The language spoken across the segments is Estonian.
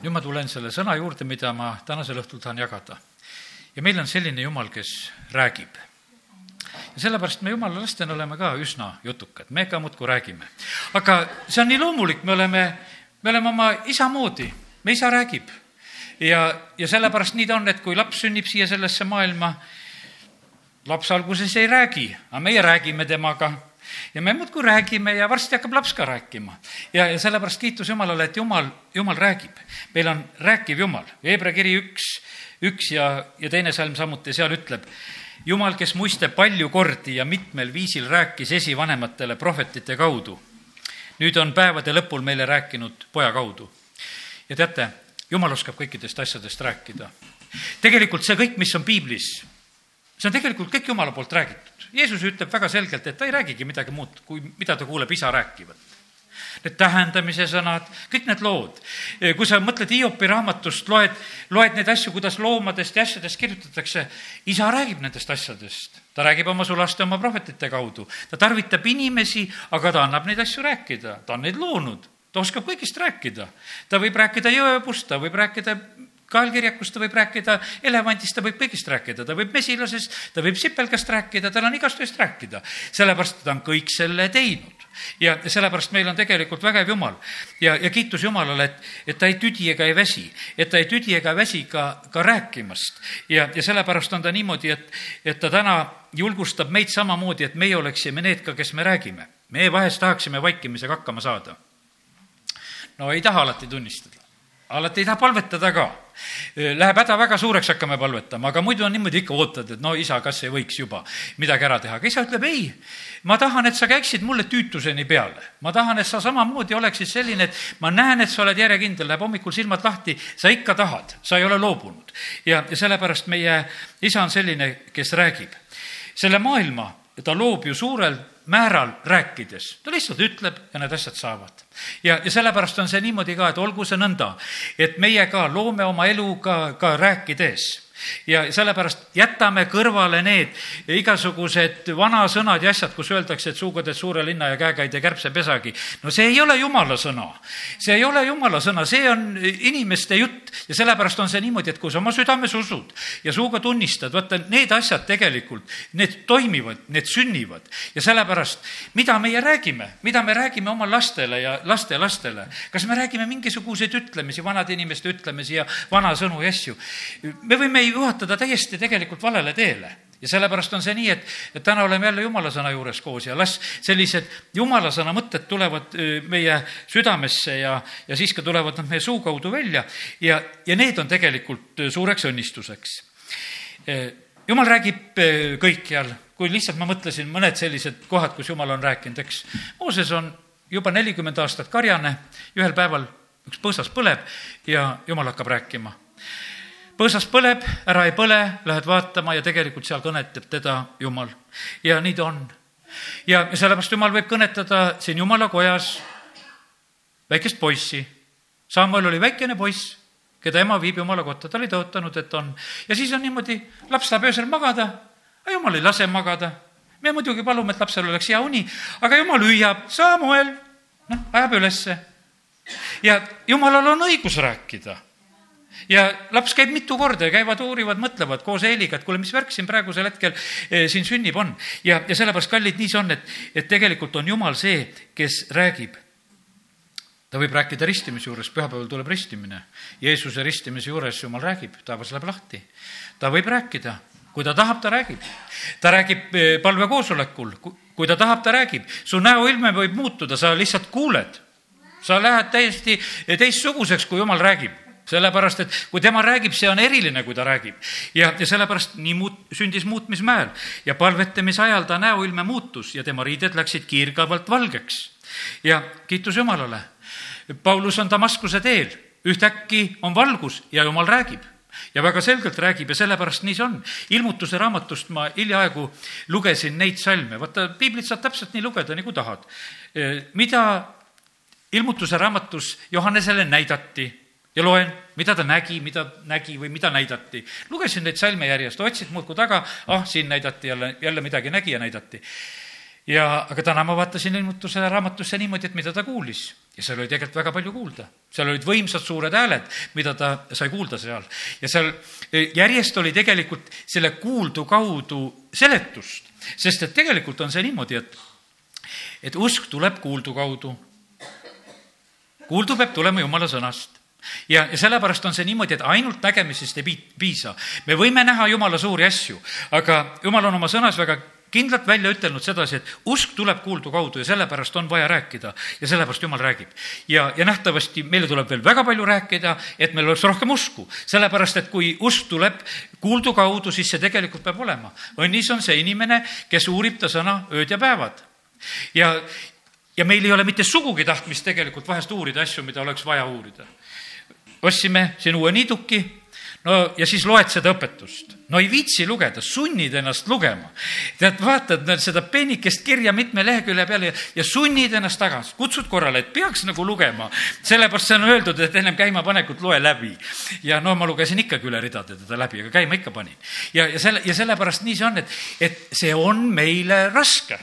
nüüd ma tulen selle sõna juurde, mida ma tänasel õhtul tahan jagada. ja meil on selline Jumal, kes räägib. ja sellepärast me Jumala lastena oleme ka üsna jutukad, me ka muudkui räägime. aga see on nii loomulik, me oleme, me oleme oma isa moodi, me isa räägib. ja, ja sellepärast nii ta on, et kui laps sünnib siia sellesse maailma, laps alguses ei räägi, aga meie räägime temaga ja me muudkui räägime ja varsti hakkab laps ka rääkima. ja, ja sellepärast kiitus Jumalale, et Jumal, Jumal räägib. meil on rääkiv Jumal. Hebra kiri üks, üks ja, ja teine salm samuti seal ütleb, Jumal, kes muiste palju kordi ja mitmel viisil rääkis esivanematele prohvetite kaudu, nüüd on päevade lõpul meile rääkinud poja kaudu. ja teate, Jumal oskab kõikidest asjadest rääkida. tegelikult see kõik, mis on piiblis, see on tegelikult kõik Jumala poolt räägitud. Jeesus ütleb väga selgelt, et ta ei räägigi midagi muud, kui mida ta kuuleb isa rääkivat. Need tähendamise sõnad, kõik need lood. kui sa mõtled Hiopi raamatust, loed, loed neid asju, kuidas loomadest ja asjadest kirjutatakse, isa räägib nendest asjadest. ta räägib oma sulaste, oma prohvetite kaudu. ta tarvitab inimesi, aga ta annab neid asju rääkida, ta on neid loonud ta oskab kõigist rääkida. ta võib rääkida jõepust, ta võib rääkida kaelkirjakust ta võib rääkida, elevandist ta võib kõigist rääkida, ta võib mesilasest, ta võib sipelgast rääkida, tal on igast asjast rääkida. sellepärast ta on kõik selle teinud. ja sellepärast meil on tegelikult vägev Jumal. ja, ja kiitus Jumalale, et, et ta ei tüdi ega ei väsi, et ta ei tüdi ega väsi ka, ka rääkimast. ja, ja sellepärast on ta niimoodi, et, et ta täna julgustab meid samamoodi, et meie oleksime need ka, kes me räägime. me vahest tahaksime vaikimisega hakkama saada. no ei taha alati tunnistada alati ei taha palvetada ka. Läheb häda väga suureks, hakkame palvetama, aga muidu on niimoodi ikka ootad, et no isa, kas ei võiks juba midagi ära teha, aga isa ütleb ei. ma tahan, et sa käiksid mulle tüütuseni peale. ma tahan, et sa samamoodi oleksid selline, et ma näen, et sa oled järjekindel, läheb hommikul silmad lahti, sa ikka tahad, sa ei ole loobunud. ja, ja sellepärast meie isa on selline, kes räägib. selle maailma ta loob ju suurel määral rääkides, ta lihtsalt ütleb ja need asjad saavad. ja, ja sellepärast on see niimoodi ka, et olgu see nõnda, et meie ka loome oma elu ka, ka rääkides ja sellepärast jätame kõrvale need igasugused vanasõnad ja asjad, kus öeldakse, et suuga teed suure linna ja ei tee kärbsepesagi. no see ei ole jumala sõna. see ei ole jumala sõna, see on inimeste jutt ja sellepärast on see niimoodi, et kui sa oma südames usud ja suuga tunnistad, vaata, need asjad tegelikult, need toimivad, need sünnivad. ja sellepärast, mida meie räägime, mida me räägime oma lastele ja lastelastele, kas me räägime mingisuguseid ütlemisi, vanade inimeste ütlemisi ja vanasõnu ja asju? me võime juhatada täiesti tegelikult valele teele. Ja sellepärast on see nii, et, et täna oleme jälle jumala sõna juures koos ja las sellised jumala sõna mõtted tulevad meie südamesse ja, ja siis ka tulevad nad meie suu kaudu välja. Ja, ja need on tegelikult suureks õnnistuseks. jumal räägib kõikjal, kui lihtsalt ma mõtlesin mõned sellised kohad, kus jumal on rääkinud, eks. Mooses on juba nelikümmend aastat karjane, ühel päeval üks põõsas põleb ja jumal hakkab rääkima põõsas põleb, ära ei põle, lähed vaatama ja tegelikult seal kõnetab teda Jumal. ja nii ta on. ja sellepärast Jumal võib kõnetada siin Jumala kojas väikest poissi. Samuel oli väikene poiss, keda ema viib Jumala kotta, ta oli tõotanud, et on. ja siis on niimoodi, laps tahab öösel magada, aga Jumal ei lase magada. me muidugi palume, et lapsel oleks hea uni, aga Jumal hüüab, Samuel, noh, ajab ülesse. ja Jumalal on õigus rääkida ja laps käib mitu korda ja käivad, uurivad, mõtlevad koos Eeliga, et kuule, mis värk siin praegusel hetkel eh, siin sünnib, on. ja, ja sellepärast, kallid, nii see on, et, et tegelikult on Jumal see, kes räägib. ta võib rääkida ristimise juures, pühapäeval tuleb ristimine. Jeesuse ristimise juures Jumal räägib, taevas läheb lahti. ta võib rääkida, kui ta tahab, ta räägib. ta räägib eh, palvekoosolekul, kui ta tahab, ta räägib. su näoilme võib muutuda, sa lihtsalt kuuled. sa lähed täiesti teistsuguseks, kui Jumal räägib sellepärast, et kui tema räägib, see on eriline, kui ta räägib. ja, ja sellepärast nii muut-, sündis muutmismäel ja palvetamise ajal ta näoilme muutus ja tema riided läksid kiirgavalt valgeks. ja kiitus Jumalale. Paulus on Damaskuse teel, ühtäkki on valgus ja Jumal räägib ja väga selgelt räägib ja sellepärast nii see on. ilmutuse raamatust ma hiljaaegu lugesin neid salme, vaata, piiblit saad täpselt nii lugeda, nagu tahad. mida ilmutuse raamatus Johannesele näidati ja loen, mida ta nägi, mida nägi või mida näidati. lugesin neid salme järjest, otsid muudkui taga, ah, siin näidati jälle, jälle midagi nägi ja näidati. ja, aga täna ma vaatasin ilmutuse raamatusse niimoodi, et mida ta kuulis. ja seal oli tegelikult väga palju kuulda. seal olid võimsad suured hääled, mida ta sai kuulda seal. ja seal e, järjest oli tegelikult selle kuuldu kaudu seletust, sest et tegelikult on see niimoodi, et, et usk tuleb kuuldu kaudu. kuuldu peab tulema jumala sõnast ja, ja sellepärast on see niimoodi, et ainult nägemisest ei piisa. me võime näha jumala suuri asju, aga jumal on oma sõnas väga kindlalt välja ütelnud sedasi, et usk tuleb kuuldu kaudu ja sellepärast on vaja rääkida ja sellepärast jumal räägib. ja, ja nähtavasti meile tuleb veel väga palju rääkida, et meil oleks rohkem usku, sellepärast et kui usk tuleb kuuldu kaudu, siis see tegelikult peab olema. õnnis on see inimene, kes uurib ta sõna ööd ja päevad. ja, ja meil ei ole mitte sugugi tahtmist tegelikult vahest uurida asju, mida oleks vaja uurida. Ostsime siin uue niiduki no ja siis loed seda õpetust. no ei viitsi lugeda, sunnid ennast lugema. tead, vaatad seda peenikest kirja mitme lehekülje peale ja, ja sunnid ennast tagasi, kutsud korrale, et peaks nagu lugema. sellepärast see on öeldud, et ennem käimapanekut loe läbi. ja no ma lugesin ikkagi üle ridade teda läbi, aga käima ikka panin. ja, ja selle, ja sellepärast nii see on, et, et see on meile raske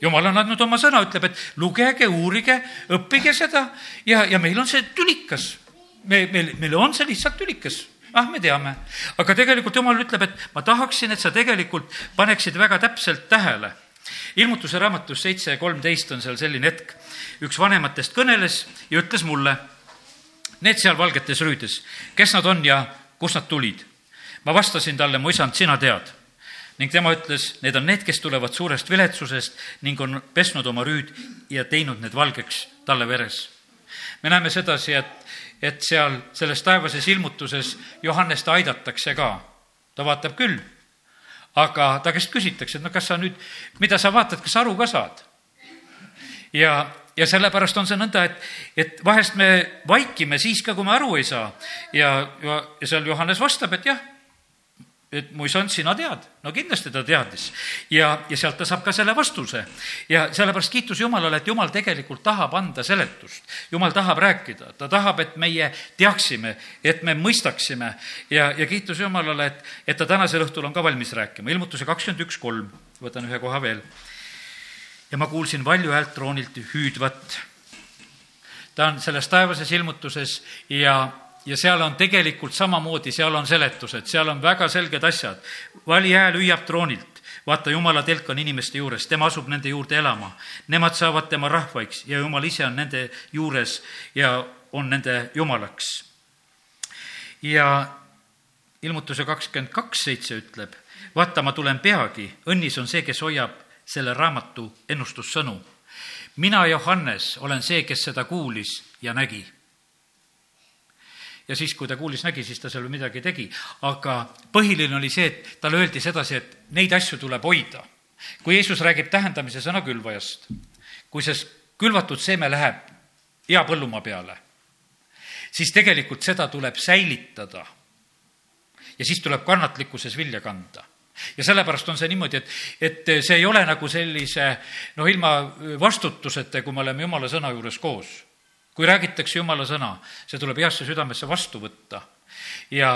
jumal on andnud oma sõna, ütleb, et lugege, uurige, õppige seda ja, ja meil on see tülikas. Me, meil, meil on see lihtsalt tülikas ah, me teame, aga tegelikult jumal ütleb, et ma tahaksin, et sa tegelikult paneksid väga täpselt tähele. ilmutuse raamatus seitse kolmteist on seal selline hetk. üks vanematest kõneles ja ütles mulle, need seal valgetes rüüdes, kes nad on ja kust nad tulid? ma vastasin talle, mu isand, sina tead ning tema ütles, need on need, kes tulevad suurest viletsusest ning on pesnud oma rüüd ja teinud need valgeks talle veres. me näeme sedasi, et et seal selles taevases ilmutuses Johannest aidatakse ka. ta vaatab küll, aga ta käest küsitakse, et no kas sa nüüd, mida sa vaatad, kas aru ka saad? ja, ja sellepärast on see nõnda, et, et vahest me vaikime siis ka, kui me aru ei saa. ja, ja, seal Johannes vastab, et jah, et mu isand, sina tead. no kindlasti ta teadis. ja, ja sealt ta saab ka selle vastuse. ja sellepärast kiitus Jumalale, et Jumal tegelikult tahab anda seletust. Jumal tahab rääkida, ta tahab, et meie teaksime, et me mõistaksime ja, ja kiitus Jumalale, et, et ta tänasel õhtul on ka valmis rääkima. ilmutuse kakskümmend üks kolm, võtan ühe koha veel. ja ma kuulsin valju häält troonilt hüüdvat. ta on selles taevases ilmutuses ja ja seal on tegelikult samamoodi, seal on seletused, seal on väga selged asjad. vali hääl hüüab troonilt, vaata, jumala telk on inimeste juures, tema asub nende juurde elama. Nemad saavad tema rahvaiks ja jumal ise on nende juures ja on nende jumalaks. ja ilmutuse kakskümmend kaks seitse ütleb, vaata, ma tulen peagi, õnnis on see, kes hoiab selle raamatu ennustussõnu. mina, Johannes, olen see, kes seda kuulis ja nägi ja siis, kui ta kuulis, nägi, siis ta seal midagi tegi. aga põhiline oli see, et talle öeldi sedasi, et neid asju tuleb hoida. kui Jeesus räägib tähendamise sõna külvajast, kui see külvatud seeme läheb hea põllumaa peale, siis tegelikult seda tuleb säilitada. ja siis tuleb kannatlikkuses vilja kanda ja sellepärast on see niimoodi, et, et see ei ole nagu sellise noh, ilma vastutuseta, kui me oleme jumala sõna juures koos kui räägitakse jumala sõna, see tuleb heasse südamesse vastu võtta. Ja,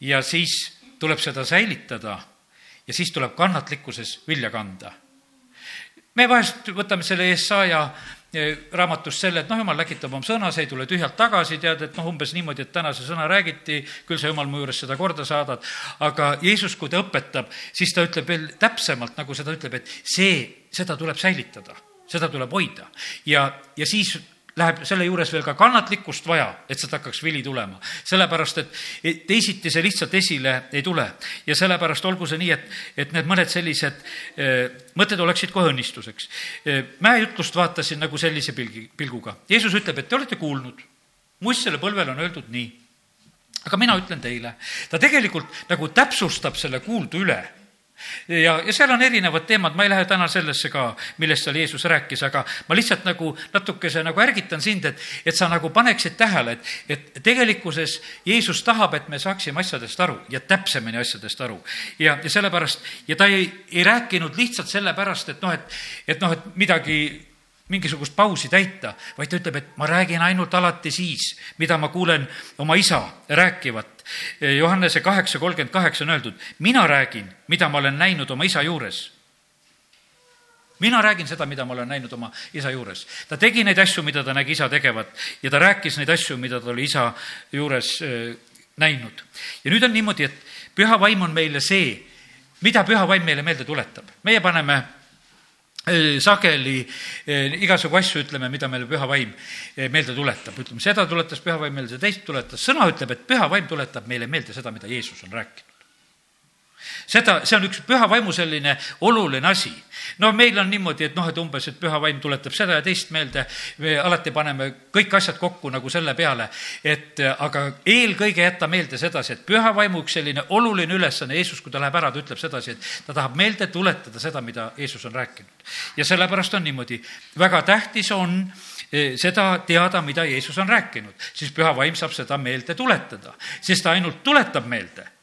ja siis tuleb seda säilitada ja siis tuleb kannatlikkuses vilja kanda. me vahest võtame selle Jesaja eh, raamatust selle, et noh, jumal läkitab oma sõna, see ei tule tühjalt tagasi, tead, et noh, umbes niimoodi, et täna see sõna räägiti, küll sa jumal mu juures seda korda saadad, aga Jeesus, kui ta õpetab, siis ta ütleb veel täpsemalt, nagu seda ütleb, et see, seda tuleb säilitada seda tuleb hoida. Ja, ja siis läheb selle juures veel ka kannatlikkust vaja, et sealt hakkaks vili tulema. sellepärast, et teisiti see lihtsalt esile ei tule. ja sellepärast olgu see nii, et, et need mõned sellised eh, mõtted oleksid kohe õnnistuseks eh,. mäejutlust vaatasin nagu sellise pilgi, pilguga. Jeesus ütleb, et te olete kuulnud, muistsele põlvele on öeldud nii. aga mina ütlen teile, ta tegelikult nagu täpsustab selle kuuldu üle ja, ja seal on erinevad teemad, ma ei lähe täna sellesse ka, millest seal Jeesus rääkis, aga ma lihtsalt nagu natukese nagu ärgitan sind, et, et sa nagu paneksid tähele, et, et tegelikkuses Jeesus tahab, et me saaksime asjadest aru ja täpsemini asjadest aru. ja, ja sellepärast, ja ta ei, ei rääkinud lihtsalt sellepärast, et noh, et, et noh, et midagi mingisugust pausi täita, vaid ta ütleb, et ma räägin ainult alati siis, mida ma kuulen oma isa rääkivat. Johannese kaheksa kolmkümmend kaheksa on öeldud, mina räägin, mida ma olen näinud oma isa juures. mina räägin seda, mida ma olen näinud oma isa juures. ta tegi neid asju, mida ta nägi isa tegevat ja ta rääkis neid asju, mida ta oli isa juures äh, näinud. ja nüüd on niimoodi, et püha vaim on meile see, mida püha vaim meile meelde tuletab. meie paneme sageli äh, igasugu asju ütleme, mida meile püha vaim äh, meelde tuletab, ütleme, seda tuletas püha vaim meelde, teist tuletas, sõna ütleb, et püha vaim tuletab meile meelde seda, mida Jeesus on rääkinud seda, see on üks püha vaimu selline oluline asi. no meil on niimoodi, et noh, et umbes, et püha vaim tuletab seda ja teist meelde, me alati paneme kõik asjad kokku nagu selle peale, et aga eelkõige jätta meelde sedasi, et püha vaimu üks selline oluline ülesanne, Jeesus, kui ta läheb ära, ta ütleb sedasi, et ta tahab meelde tuletada seda, mida Jeesus on rääkinud. ja sellepärast on niimoodi, väga tähtis on eh, seda teada, mida Jeesus on rääkinud, siis püha vaim saab seda meelde tuletada, sest ta ainult tuletab meelde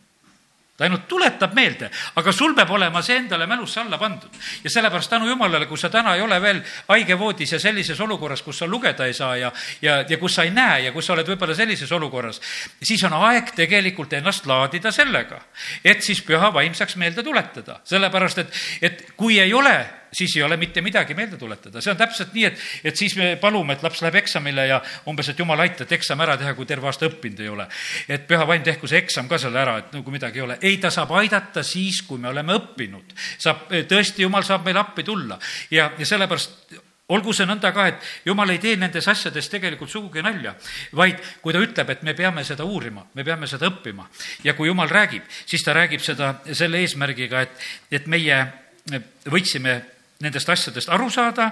ta ainult tuletab meelde, aga sul peab olema see endale mälusse alla pandud. ja sellepärast tänu jumalale, kui sa täna ei ole veel haigevoodis ja sellises olukorras, kus sa lugeda ei saa ja, ja, ja kus sa ei näe ja kus sa oled võib-olla sellises olukorras, siis on aeg tegelikult ennast laadida sellega, et siis püha vaim saaks meelde tuletada. sellepärast, et, et kui ei ole siis ei ole mitte midagi meelde tuletada. see on täpselt nii, et, et siis me palume, et laps läheb eksamile ja umbes, et jumal, aita, et eksam ära teha, kui terve aasta õppinud ei ole. et püha vaim tehku see eksam ka selle ära, et nagu midagi ei ole. ei, ta saab aidata siis, kui me oleme õppinud. saab, tõesti, jumal saab meile appi tulla ja, ja sellepärast olgu see nõnda ka, et jumal ei tee nendes asjades tegelikult sugugi nalja, vaid kui ta ütleb, et me peame seda uurima, me peame seda õppima ja kui jumal räägib, siis ta räägib seda selle eesmärgiga, et, et meie võiksime nendest asjadest aru saada,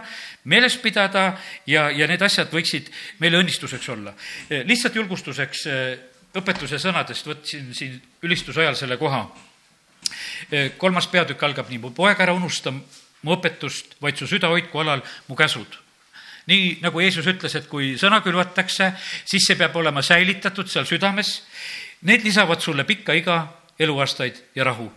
meeles pidada ja, ja need asjad võiksid meile õnnistuseks olla. lihtsalt julgustuseks õpetuse sõnadest võtsin siin ülistuse ajal selle koha. kolmas peatükk algab nii, mu poeg, ära unusta mu õpetust, vaid su süda hoidku alal mu käsud nii nagu Jeesus ütles, et kui sõna külvatakse, siis see peab olema säilitatud seal südames. Need lisavad sulle pikka iga, eluaastaid ja rahu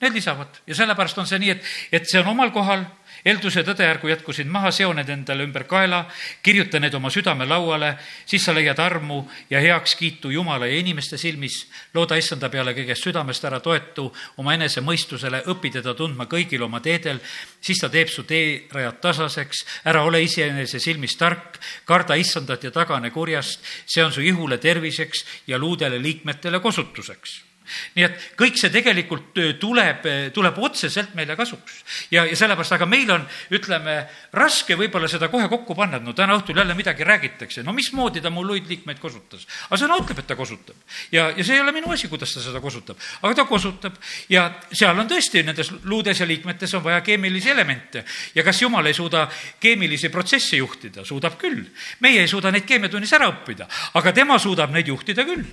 Need lisavad. Ja sellepärast on see nii, et, et see on omal kohal, eeldus ja tõde ärgu jätku sind maha, seo need endale ümber kaela, kirjuta need oma südamelauale, siis sa leiad armu ja heakskiitu Jumala ja inimeste silmis. looda issanda peale kõigest südamest ära, toetu oma enese mõistusele, õpi teda tundma kõigil oma teedel, siis ta teeb su teerajad tasaseks, ära ole iseenese silmis tark, karda issandat ja tagane kurjast, see on su ihule terviseks ja luudele liikmetele kosutuseks nii et kõik see tegelikult tuleb, tuleb otseselt meile kasuks. ja, ja sellepärast, aga meil on, ütleme, raske võib-olla seda kohe kokku panna, et no täna õhtul jälle midagi räägitakse, no mismoodi ta mul luid liikmeid kosutas. aga sõna ütleb, et ta kosutab. ja, ja see ei ole minu asi, kuidas ta seda kosutab, aga ta kosutab ja seal on tõesti nendes luudes ja liikmetes on vaja keemilisi elemente. ja kas jumal ei suuda keemilisi protsesse juhtida? suudab küll. meie ei suuda neid keemiatunnis ära õppida, aga tema suudab neid juhtida küll.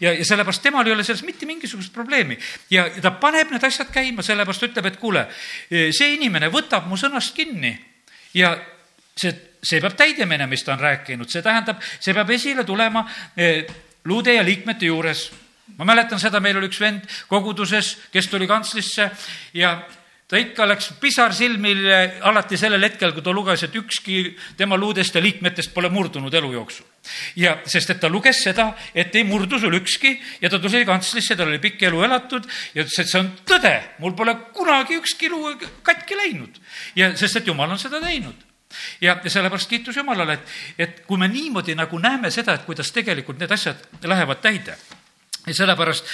ja, ja sellepärast temal ei ole selles mitte mingit mingisugust probleemi. ja ta paneb need asjad käima, sellepärast ütleb, et kuule, see inimene võtab mu sõnast kinni ja see, see peab täide minema, mis ta on rääkinud, see tähendab, see peab esile tulema eh, luude ja liikmete juures. ma mäletan seda, meil oli üks vend koguduses, kes tuli kantslisse ja ta ikka läks pisar silmil alati sellel hetkel, kui ta luges, et ükski tema luudest ja liikmetest pole murdunud elu jooksul. ja sest, et ta luges seda, et ei murdu sul ükski ja ta tuli kantslisse, tal oli pikk elu elatud ja ütles, et see on tõde, mul pole kunagi ükski luu katki läinud. ja sest, et jumal on seda teinud ja, ja sellepärast kiitus Jumalale, et, et kui me niimoodi nagu näeme seda, et kuidas tegelikult need asjad lähevad täide ja sellepärast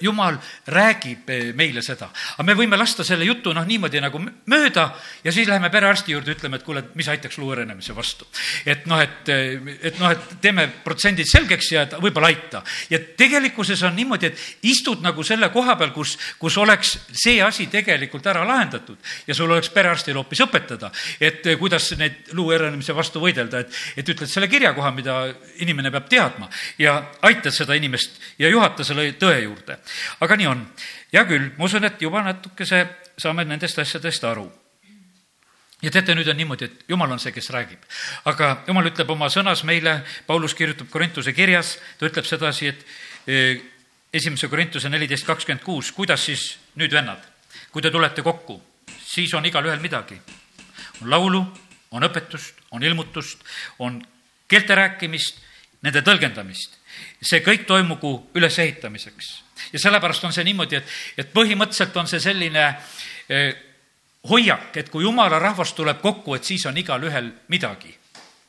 Jumal räägib meile seda. aga me võime lasta selle jutu noh, niimoodi nagu mööda ja siis läheme perearsti juurde, ütleme, et kuule, mis aitaks luu õrenemise vastu. et noh, et, et noh, et teeme protsendid selgeks ja võib-olla aita. ja tegelikkuses on niimoodi, et istud nagu selle koha peal, kus, kus oleks see asi tegelikult ära lahendatud ja sul oleks perearstil hoopis õpetada, et kuidas neid luu õrenemise vastu võidelda, et, et ütled selle kirjakoha, mida inimene peab teadma ja aitad seda inimest ja juhatad saata selle tõe juurde. aga nii on. hea küll, ma usun, et juba natukese saame nendest asjadest aru ja teate, nüüd on niimoodi, et jumal on see, kes räägib. aga jumal ütleb oma sõnas meile, Paulus kirjutab Korintuse kirjas, ta ütleb sedasi, et e, esimese Korintuse neliteist kakskümmend kuus, kuidas siis nüüd, vennad, kui te tulete kokku, siis on igalühel midagi. on laulu, on õpetust, on ilmutust, on keelte rääkimist, nende tõlgendamist see kõik toimugu ülesehitamiseks. ja sellepärast on see niimoodi, et, et põhimõtteliselt on see selline eh, hoiak, et kui jumala rahvas tuleb kokku, et siis on igalühel midagi.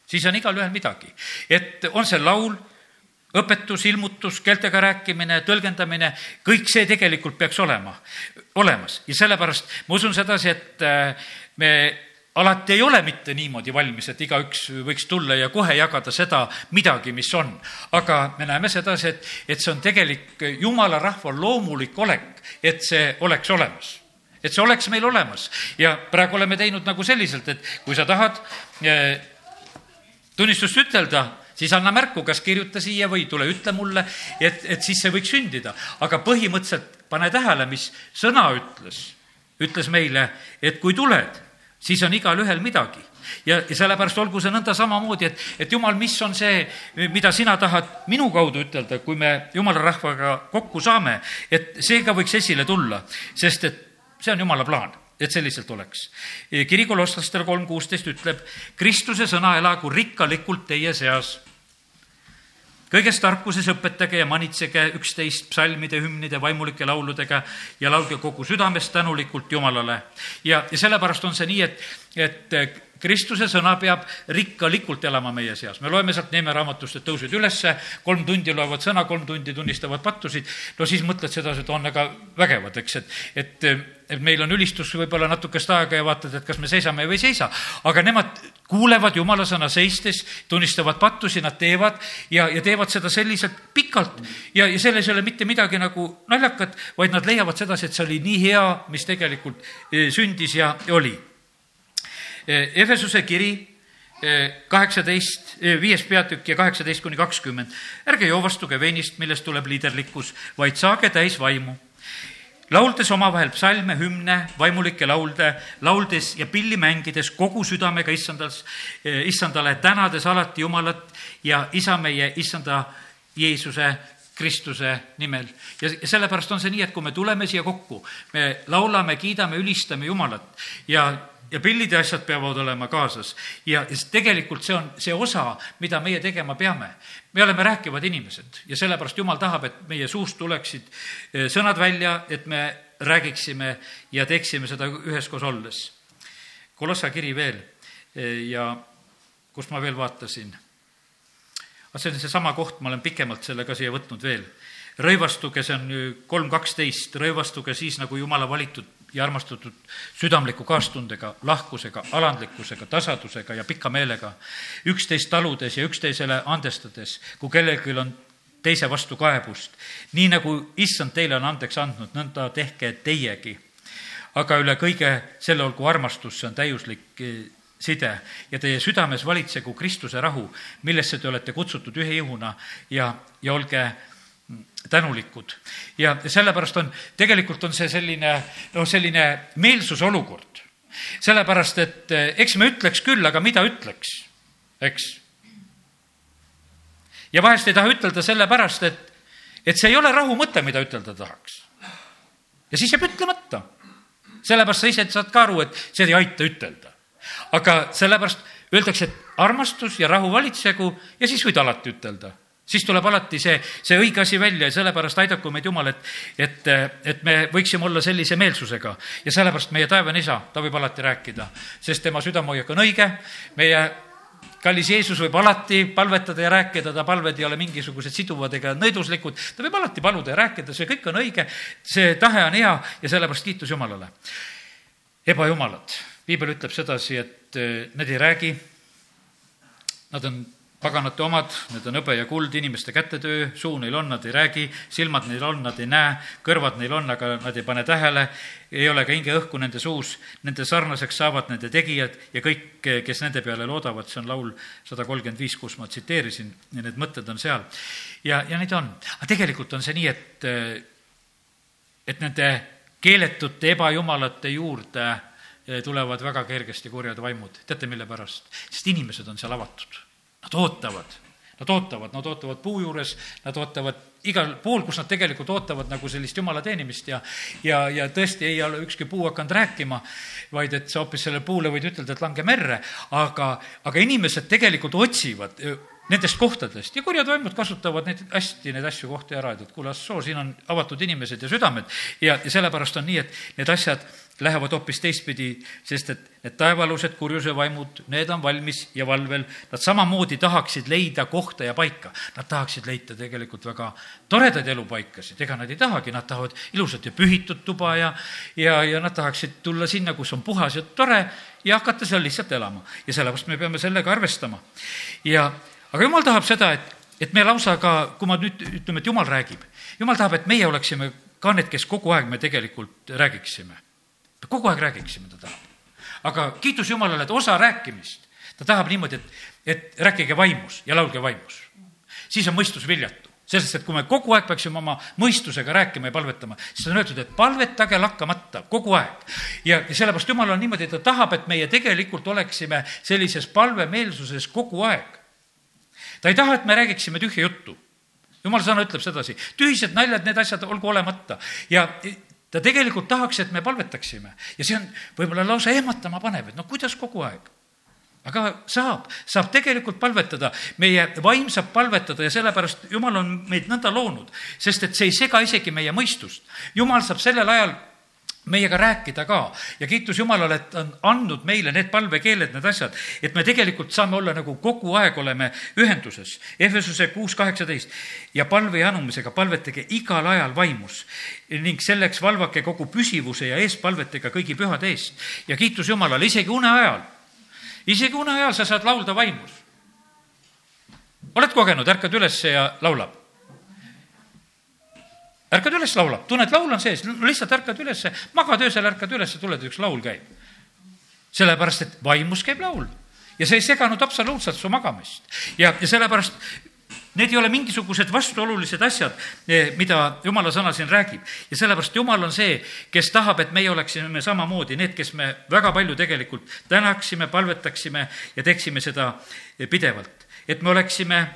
siis on igalühel midagi. et on see laul, õpetus, ilmutus, keeltega rääkimine, tõlgendamine, kõik see tegelikult peaks olema, olemas ja sellepärast ma usun sedasi, et äh, me alati ei ole mitte niimoodi valmis, et igaüks võiks tulla ja kohe jagada seda midagi, mis on. aga me näeme sedasi, et, et see on tegelik jumala rahva loomulik olek, et see oleks olemas et see oleks meil olemas ja praegu oleme teinud nagu selliselt, et kui sa tahad eh, tunnistust ütelda, siis anna märku, kas kirjuta siia või tule ütle mulle, et, et siis see võiks sündida. aga põhimõtteliselt pane tähele, mis sõna ütles, ütles meile, et kui tuled siis on igalühel midagi. ja, ja sellepärast olgu see nõnda samamoodi, et, et jumal, mis on see, mida sina tahad minu kaudu ütelda, kui me jumala rahvaga kokku saame, et see ka võiks esile tulla, sest et see on jumala plaan et selliselt oleks. kiri kolosslastele kolm kuusteist ütleb, Kristuse sõna elagu rikkalikult teie seas kõiges tarkuses õpetage ja manitsege üksteist psalmide, hümnide, vaimulike lauludega ja laulge kogu südamest tänulikult Jumalale. ja, ja sellepärast on see nii, et, et Kristuse sõna peab rikkalikult elama meie seas. me loeme sealt Neeme raamatust, et tõusid ülesse, kolm tundi loevad sõna, kolm tundi tunnistavad pattusid. no siis mõtled sedasi, et on väga vägevad, eks, et, et, et meil on ülistus võib-olla natukest aega ja vaatad, et kas me seisame või ei seisa. aga nemad kuulevad jumala sõna seistes, tunnistavad pattusi, nad teevad ja, ja teevad seda selliselt pikalt. ja, ja selles ei ole mitte midagi nagu naljakat, vaid nad leiavad sedasi, et see oli nii hea, mis tegelikult eh, sündis ja, oli Efesuse kiri eh, kaheksateist, eh, viies peatükk ja kaheksateist kuni kakskümmend. ärge joovastuge veinist, millest tuleb liiderlikkus, vaid saage täis vaimu. lauldes omavahel psalme, hümne, vaimulikke laulde, lauldes ja pilli mängides kogu südamega issandas, issandale, tänades alati Jumalat ja isa meie, issanda Jeesuse Kristuse nimel. ja sellepärast on see nii, et kui me tuleme siia kokku, me laulame, kiidame, ülistame Jumalat ja ja pillid ja asjad peavad olema kaasas. ja, ja tegelikult see on see osa, mida meie tegema peame. me oleme rääkivad inimesed ja sellepärast Jumal tahab, et meie suust tuleksid eh, sõnad välja, et me räägiksime ja teeksime seda üheskoos olles. Kolossa kiri veel eh, ja kust ma veel vaatasin? see on seesama koht, ma olen pikemalt selle ka siia võtnud veel. rõivastuge, see on kolm kaksteist, rõivastuge siis nagu Jumala valitud ja armastatud südamliku kaastundega, lahkusega, alandlikkusega, tasadusega ja pika meelega, üksteist taludes ja üksteisele andestades, kui kellelgi on teise vastu kaebust. nii nagu issand teile on andeks andnud, nõnda tehke teiegi. aga üle kõige selle olgu armastus, see on täiuslik eh, side ja teie südames valitsegu Kristuse rahu, millesse te olete kutsutud ühe ihuna ja, ja olge tänulikud. ja sellepärast on, tegelikult on see selline, noh, selline meelsuse olukord. sellepärast, et eh, eks me ütleks küll, aga mida ütleks, eks. ja vahest ei taha ütelda sellepärast, et, et see ei ole rahu mõte, mida ütelda tahaks. ja siis jääb ütlemata. sellepärast sa ise saad ka aru, et see ei aita ütelda. aga sellepärast öeldakse, et armastus ja rahu valitsegu ja siis võid alati ütelda siis tuleb alati see, see õige asi välja ja sellepärast aidaku meid Jumal, et, et, et me võiksime olla sellise meelsusega. ja sellepärast meie taevane isa, ta võib alati rääkida, sest tema südamehoiak on õige, meie kallis Jeesus võib alati palvetada ja rääkida, ta palved ei ole mingisugused siduvad ega nõiduslikud, ta võib alati paluda ja rääkida, see kõik on õige, see tahe on hea ja sellepärast kiitus Jumalale. ebajumalad, piibel ütleb sedasi, et eh, need ei räägi, nad on paganate omad, need on hõbe ja kuld, inimeste kätetöö, suu neil on, nad ei räägi, silmad neil on, nad ei näe, kõrvad neil on, aga nad ei pane tähele, ei ole ka hingeõhku nende suus, nende sarnaseks saavad nende tegijad ja kõik, kes nende peale loodavad, see on laul sada kolmkümmend viis, kus ma tsiteerisin ja need mõtted on seal. ja, ja neid on. aga tegelikult on see nii, et, et nende keeletute ebajumalate juurde tulevad väga kergesti kurjad vaimud. teate, mille pärast? sest inimesed on seal avatud Nad ootavad, nad ootavad, nad ootavad puu juures, nad ootavad igal pool, kus nad tegelikult ootavad nagu sellist jumala teenimist ja ja, ja tõesti ei ole ükski puu hakanud rääkima, vaid et sa hoopis sellele puule võid ütelda, et lange merre, aga, aga inimesed tegelikult otsivad nendest kohtadest ja kurjad vaimud kasutavad neid hästi, neid asju kohti ära, et kuule, assoo, siin on avatud inimesed ja südamed. Ja, ja sellepärast on nii, et need asjad lähevad hoopis teistpidi, sest et need taevalused kurjuse vaimud, need on valmis ja valvel, nad samamoodi tahaksid leida kohta ja paika. Nad tahaksid leida tegelikult väga toredaid elupaikasid, ega nad ei tahagi, nad tahavad ilusat ja pühitud tuba ja, ja, ja nad tahaksid tulla sinna, kus on puhas ja tore ja hakata seal lihtsalt elama. ja sellepärast me peame sellega arvestama. ja aga jumal tahab seda, et, et me lausa ka, kui ma nüüd ütleme, et jumal räägib, jumal tahab, et meie oleksime ka need, kes kogu aeg me tegelikult räägiksime. kogu aeg räägiksime, ta tahab. aga kiitus Jumalale, et osa rääkimist, ta tahab niimoodi, et, et rääkige vaimus ja laulge vaimus. siis on mõistus viljatu sellest, et kui me kogu aeg peaksime oma mõistusega rääkima ja palvetama, siis on öeldud, et palvetage lakkamata kogu aeg. ja, sellepärast Jumal on niimoodi, ta tahab, et meie tegelikult oleksime sellises palvemeelsuses kogu aeg ta ei taha, et me räägiksime tühja juttu. jumala sõna ütleb sedasi, tühised naljad, need asjad olgu olemata ja ta tegelikult tahaks, et me palvetaksime ja see on võib-olla lausa ehmatama panev, et noh, kuidas kogu aeg aga saab, saab tegelikult palvetada, meie vaim saab palvetada ja sellepärast Jumal on meid nõnda loonud, sest et see ei sega isegi meie mõistust. Jumal saab sellel ajal meiega rääkida ka ja kiitus Jumalale, et on andnud meile need palvekeeled, need asjad, et me tegelikult saame olla nagu kogu aeg oleme ühenduses. Ehvesuse kuus kaheksateist ja palve ja anumisega palvetage igal ajal vaimus ning selleks valvake kogu püsivuse ja eespalvetega kõigi pühade eest. ja kiitus Jumalale, isegi une ajal, isegi une ajal sa saad laulda vaimus. oled kogenud, ärkad üles ja laulab? ärkad üles, laulab, tunned, laul on sees, lihtsalt ärkad üles, magad öösel, ärkad üles, tuled, üks laul käib. sellepärast, et vaimus käib laul ja see ei seganud absoluutselt su magamist. ja, ja sellepärast need ei ole mingisugused vastuolulised asjad, eh, mida jumala sõna siin räägib. ja sellepärast jumal on see, kes tahab, et meie oleksime samamoodi need, kes me väga palju tegelikult tänaksime, palvetaksime ja teeksime seda pidevalt. et me oleksime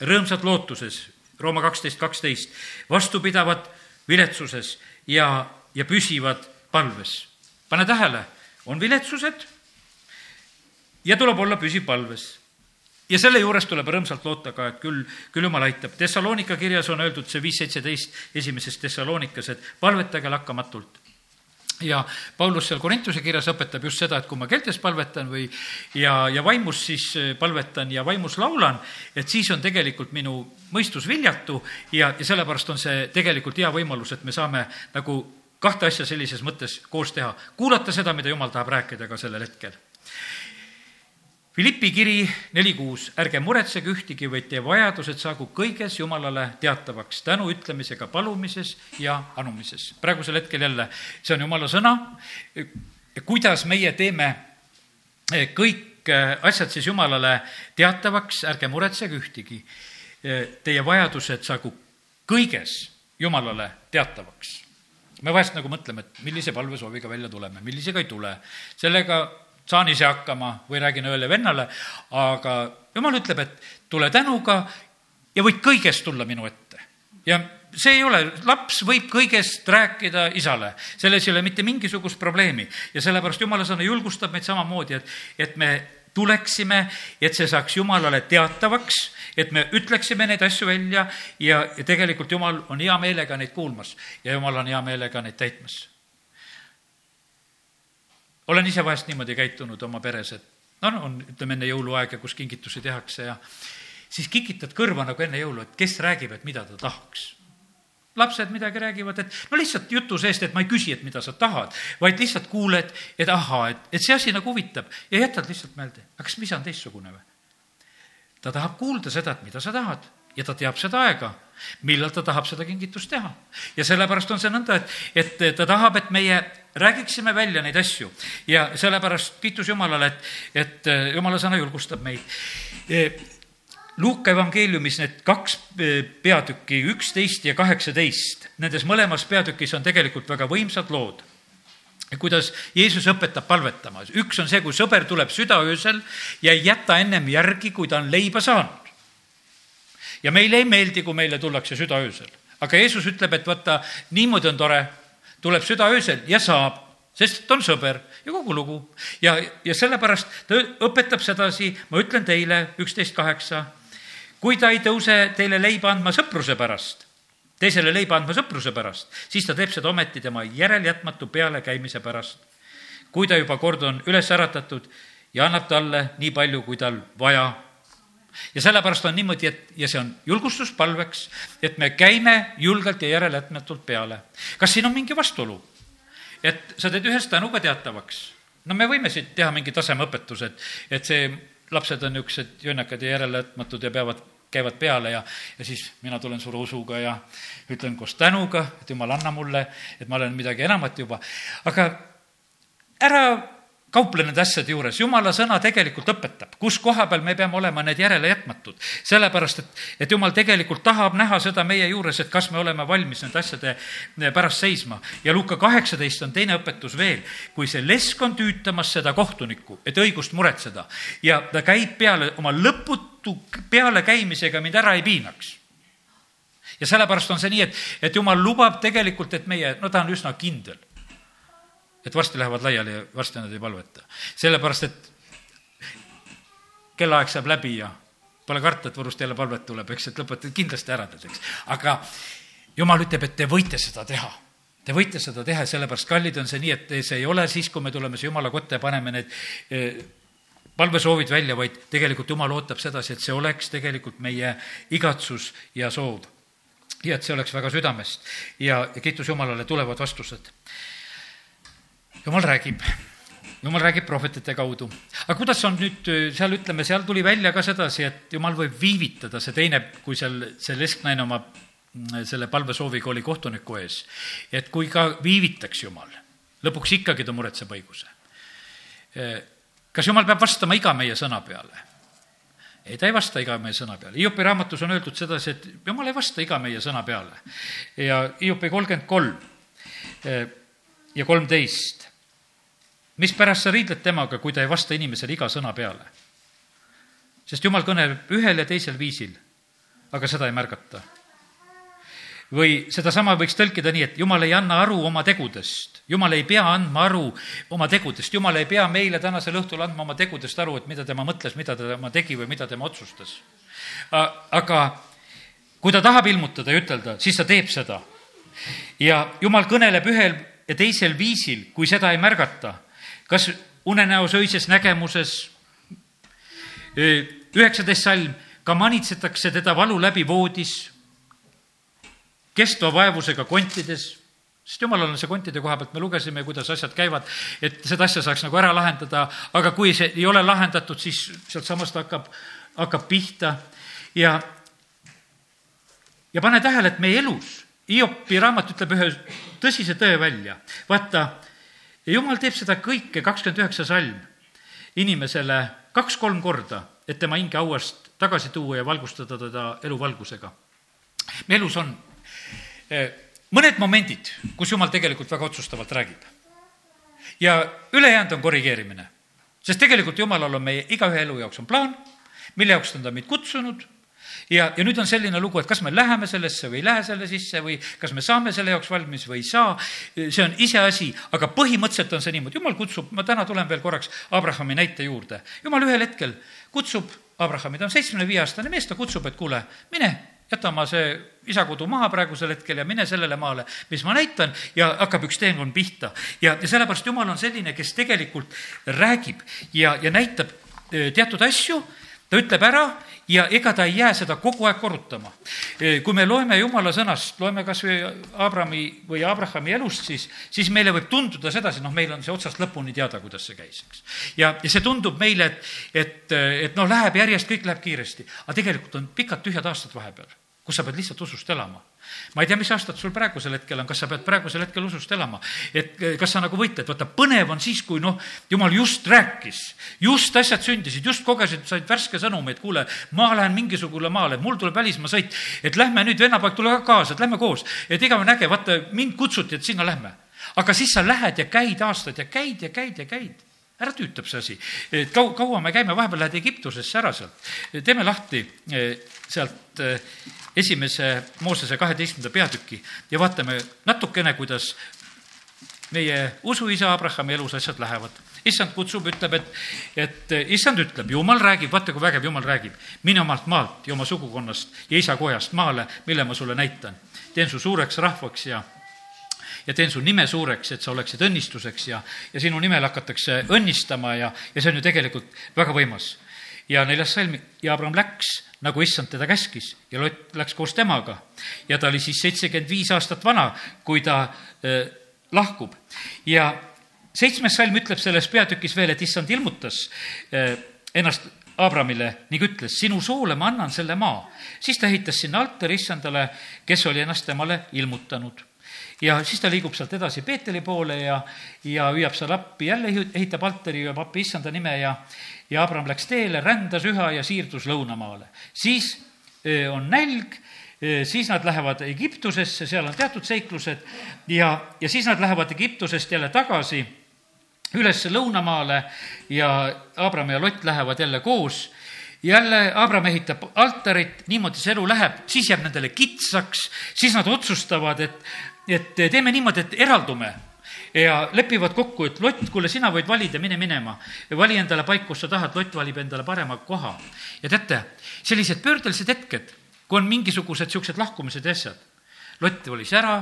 rõõmsad lootuses, Rooma kaksteist, kaksteist, vastupidavad viletsuses ja, ja püsivad palves. pane tähele, on viletsused ja tuleb olla püsiv palves ja selle juures tuleb rõõmsalt loota ka, et küll, küll jumal aitab. Thessalonika kirjas on öeldud see viis seitseteist esimeses Thessalonikas, et palvetage lakkamatult ja Paulus seal Korintuse kirjas õpetab just seda, et kui ma keeltes palvetan või ja, ja vaimus siis äh, palvetan ja vaimus laulan, et siis on tegelikult minu mõistus viljatu ja, ja sellepärast on see tegelikult hea võimalus, et me saame nagu kahte asja sellises mõttes koos teha. kuulata seda, mida jumal tahab rääkida ka sellel hetkel Philippi kiri neli kuus, ärge muretsege ühtegi, vaid teie vajadused saagu kõiges Jumalale teatavaks tänu ütlemisega palumises ja anumises. praegusel hetkel jälle, see on Jumala sõna, kuidas meie teeme eh, kõik eh, asjad siis Jumalale teatavaks, ärge muretsege ühtegi. Eh, teie vajadused saagu kõiges Jumalale teatavaks me vahest nagu mõtleme, et millise palvesooviga välja tuleme, millisega ei tule. sellega saan ise hakkama või räägin õele vennale, aga jumal ütleb, et tule tänuga ja võid kõigest tulla minu ette. ja see ei ole, laps võib kõigest rääkida isale, selles ei ole mitte mingisugust probleemi. Ja sellepärast jumala sõna julgustab meid samamoodi, et, et me tuleksime, et see saaks Jumalale teatavaks, et me ütleksime neid asju välja ja, ja tegelikult Jumal on hea meelega neid kuulmas ja Jumal on hea meelega neid täitmas olen ise vahest niimoodi käitunud oma peres, et no, on, ütleme enne jõuluaega, kus kingitusi tehakse ja siis kikitad kõrva nagu enne jõulu, et kes räägib, et mida ta tahaks lapsed midagi räägivad, et no lihtsalt jutu seest, et ma ei küsi, et mida sa tahad, vaid lihtsalt kuuled, et ahaa, et, et see asi nagu huvitab ja jätad lihtsalt meelde, aga kas isa on teistsugune või? ta tahab kuulda seda, et mida sa tahad ja ta teab seda aega, millal ta tahab seda kingitust teha. ja sellepärast on see nõnda, et, et ta tahab, et meie räägiksime välja neid asju ja sellepärast kiitus Jumalale, et, et äh, Jumala sõna julgustab meid. Äh, Luuka evangeeliumis need kaks äh, peatükki, üksteist ja kaheksateist, nendes mõlemas peatükis on tegelikult väga võimsad lood kuidas Jeesus õpetab palvetama. üks on see, kui sõber tuleb südaöösel ja ei jäta ennem järgi, kui ta on leiba saanud. Ja meile ei meeldi, kui meile tullakse südaöösel. aga Jeesus ütleb, et vaata, niimoodi on tore, tuleb südaöösel ja saab, sest ta on sõber ja kogu lugu. ja, ja sellepärast ta õpetab sedasi, ma ütlen teile, üksteist kaheksa, kui ta ei tõuse teile leiba andma sõpruse pärast, teisele leiba andma sõpruse pärast, siis ta teeb seda ometi tema järeljätmatu pealekäimise pärast. kui ta juba kord on üles äratatud ja annab talle nii palju, kui tal vaja ja sellepärast on niimoodi, et ja see on julgustus palveks, et me käime julgelt ja järeleätmetult peale. kas siin on mingi vastuolu? et sa teed ühest tänuga teatavaks. no me võime siit teha mingi tasemeõpetused, et see, lapsed on niisugused jonnakad ja järeleätmatud ja peavad käivad peale ja, ja siis mina tulen suure usuga ja ütlen koos tänuga, et jumal, anna mulle, et ma olen midagi enamat juba. aga ära kauple nende asjade juures, jumala sõna tegelikult õpetab, kus koha peal me peame olema need järelejätmatud. sellepärast, et, et jumal tegelikult tahab näha seda meie juures, et kas me oleme valmis nende asjade pärast seisma. ja Luka kaheksateist on teine õpetus veel, kui see lesk on tüütamas seda kohtunikku, et õigust muretseda ja ta käib peale oma lõputu pealekäimisega mind ära ei piinaks ja sellepärast on see nii, et, et jumal lubab tegelikult, et meie, no ta on üsna kindel et varsti lähevad laiali ja varsti nad ei palveta. sellepärast, et kellaaeg saab läbi ja pole karta, et Võrust jälle palvet tuleb, eks, et lõpetad kindlasti ära tead, eks. aga jumal ütleb, et te võite seda teha. Te võite seda teha sellepärast, kallid, on see nii, et see ei ole siis, kui me tuleme siia jumala kotta ja paneme need eh, palvesoovid välja, vaid tegelikult jumal ootab sedasi, et see oleks tegelikult meie igatsus ja soov. ja et see oleks väga südamest ja kiitus Jumalale, tulevad vastused jumal räägib, jumal räägib prohvetite kaudu. aga kuidas on nüüd seal, ütleme, seal tuli välja ka sedasi, et jumal võib viivitada, see teine, kui seal see lesknaine oma mm, selle palvesooviga oli kohtuniku ees, et kui ka viivitaks jumal, lõpuks ikkagi ta muretseb õiguse. kas jumal peab vastama iga meie sõna peale? ei, ta ei vasta iga meie sõna peale. Hiopi raamatus on öeldud sedasi, et jumal ei vasta iga meie sõna peale. ja Hiopi kolmkümmend kolm ja kolmteist mispärast sa riidled temaga, kui ta ei vasta inimesele iga sõna peale? sest jumal kõneleb ühel ja teisel viisil, aga seda ei märgata. või sedasama võiks tõlkida nii, et jumal ei anna aru oma tegudest, jumal ei pea andma aru oma tegudest, jumal ei pea meile tänasel õhtul andma oma tegudest aru, et mida tema mõtles, mida tema tegi või mida tema otsustas. aga kui ta tahab ilmutada ja ütelda, siis ta teeb seda. ja jumal kõneleb ühel ja teisel viisil, kui seda ei märgata kas unenäos, öises nägemuses, üheksateist salm, ka manitsetakse teda valu läbi voodis, kestva vaevusega kontides, sest jumalal on see kontide koha pealt, me lugesime, kuidas asjad käivad, et seda asja saaks nagu ära lahendada, aga kui see ei ole lahendatud, siis sealtsamast hakkab, hakkab pihta. Ja, ja pane tähele, et meie elus, Hiopi raamat ütleb ühe tõsise tõe välja, vaata ja jumal teeb seda kõike, kakskümmend üheksa salm, inimesele kaks-kolm korda, et tema hinge hauast tagasi tuua ja valgustada teda eluvalgusega. meie elus on eh, mõned momendid, kus jumal tegelikult väga otsustavalt räägib. ja ülejäänud on korrigeerimine. sest tegelikult jumalal on meie igaühe elu jaoks on plaan, mille jaoks ta on ta meid kutsunud ja, ja nüüd on selline lugu, et kas me läheme sellesse või ei lähe selle sisse või kas me saame selle jaoks valmis või ei saa, see on iseasi, aga põhimõtteliselt on see niimoodi, jumal kutsub, ma täna tulen veel korraks Abrahami näite juurde. jumal ühel hetkel kutsub Abrahami, ta on seitsmekümne viie aastane mees, ta kutsub, et kuule, mine jäta oma see isakodu maha praegusel hetkel ja mine sellele maale, mis ma näitan ja hakkab üks teekond pihta. ja, ja sellepärast Jumal on selline, kes tegelikult räägib ja, ja näitab eh, teatud asju, ta ütleb ära ja ega ta ei jää seda kogu aeg korrutama. E, kui me loeme jumala sõnast, loeme kas või Abrami või Abrahami elust, siis, siis meile võib tunduda sedasi, noh, meil on see otsast lõpuni teada, kuidas see käis, eks. ja, ja see tundub meile, et, et, et noh, läheb järjest, kõik läheb kiiresti, aga tegelikult on pikad tühjad aastad vahepeal, kus sa pead lihtsalt usust elama ma ei tea, mis aastad sul praegusel hetkel on, kas sa pead praegusel hetkel usust elama, et eh, kas sa nagu võitled, vaata põnev on siis, kui noh, jumal just rääkis, just asjad sündisid, just kogesid, said värske sõnumi, et kuule, ma lähen mingisugusele maale, mul tuleb välismaa sõit, et lähme nüüd, vennapoeg, tule ka kaasa, et lähme koos, et igavene äge, vaata, mind kutsuti, et sinna lähme. aga siis sa lähed ja käid aastaid ja käid ja käid ja käid ära tüütab see asi. et kau-, kaua me käime, vahepeal lähed Egiptusesse ära sealt. teeme lahti sealt esimese Moosese kaheteistkümnenda peatüki ja vaatame natukene, kuidas meie usuisa Abrahami elus asjad lähevad. issand kutsub, ütleb, et, et issand ütleb, jumal räägib, vaata kui vägev jumal räägib. mine omalt maalt ja oma sugukonnast ja isakojast maale, mille ma sulle näitan. teen su suureks rahvaks ja ja teen su nime suureks, et sa oleksid õnnistuseks ja, ja sinu nimel hakatakse õnnistama ja, ja see on ju tegelikult väga võimas. ja neljas salm, ja Abram läks, nagu issand teda käskis ja Lott läks koos temaga. ja ta oli siis seitsekümmend viis aastat vana, kui ta äh, lahkub. ja seitsmes salm ütleb selles peatükis veel, et issand ilmutas eh, ennast Abramile ning ütles, sinu soole ma annan selle maa. siis ta ehitas sinna altari issandale, kes oli ennast temale ilmutanud. Ja siis ta liigub sealt edasi Peeteli poole ja, ja hüüab seal appi, jälle ehitab altari, hüüab appi issanda nime ja, ja Abram läks teele, rändas üha ja siirdus lõunamaale. siis on nälg siis nad lähevad Egiptusesse, seal on teatud seiklused ja, ja siis nad lähevad Egiptusest jälle tagasi üles lõunamaale ja Abram ja Lott lähevad jälle koos jälle Abram ehitab altarit, niimoodi see elu läheb, siis jääb nendele kitsaks, siis nad otsustavad, et, et teeme niimoodi, et eraldume ja lepivad kokku, et Lott, kuule, sina võid valida, mine minema. vali endale paik, kus sa tahad, Lott valib endale parema koha. ja teate, sellised pöördelised hetked kui on mingisugused niisugused lahkumised ja asjad. Lott valis ära,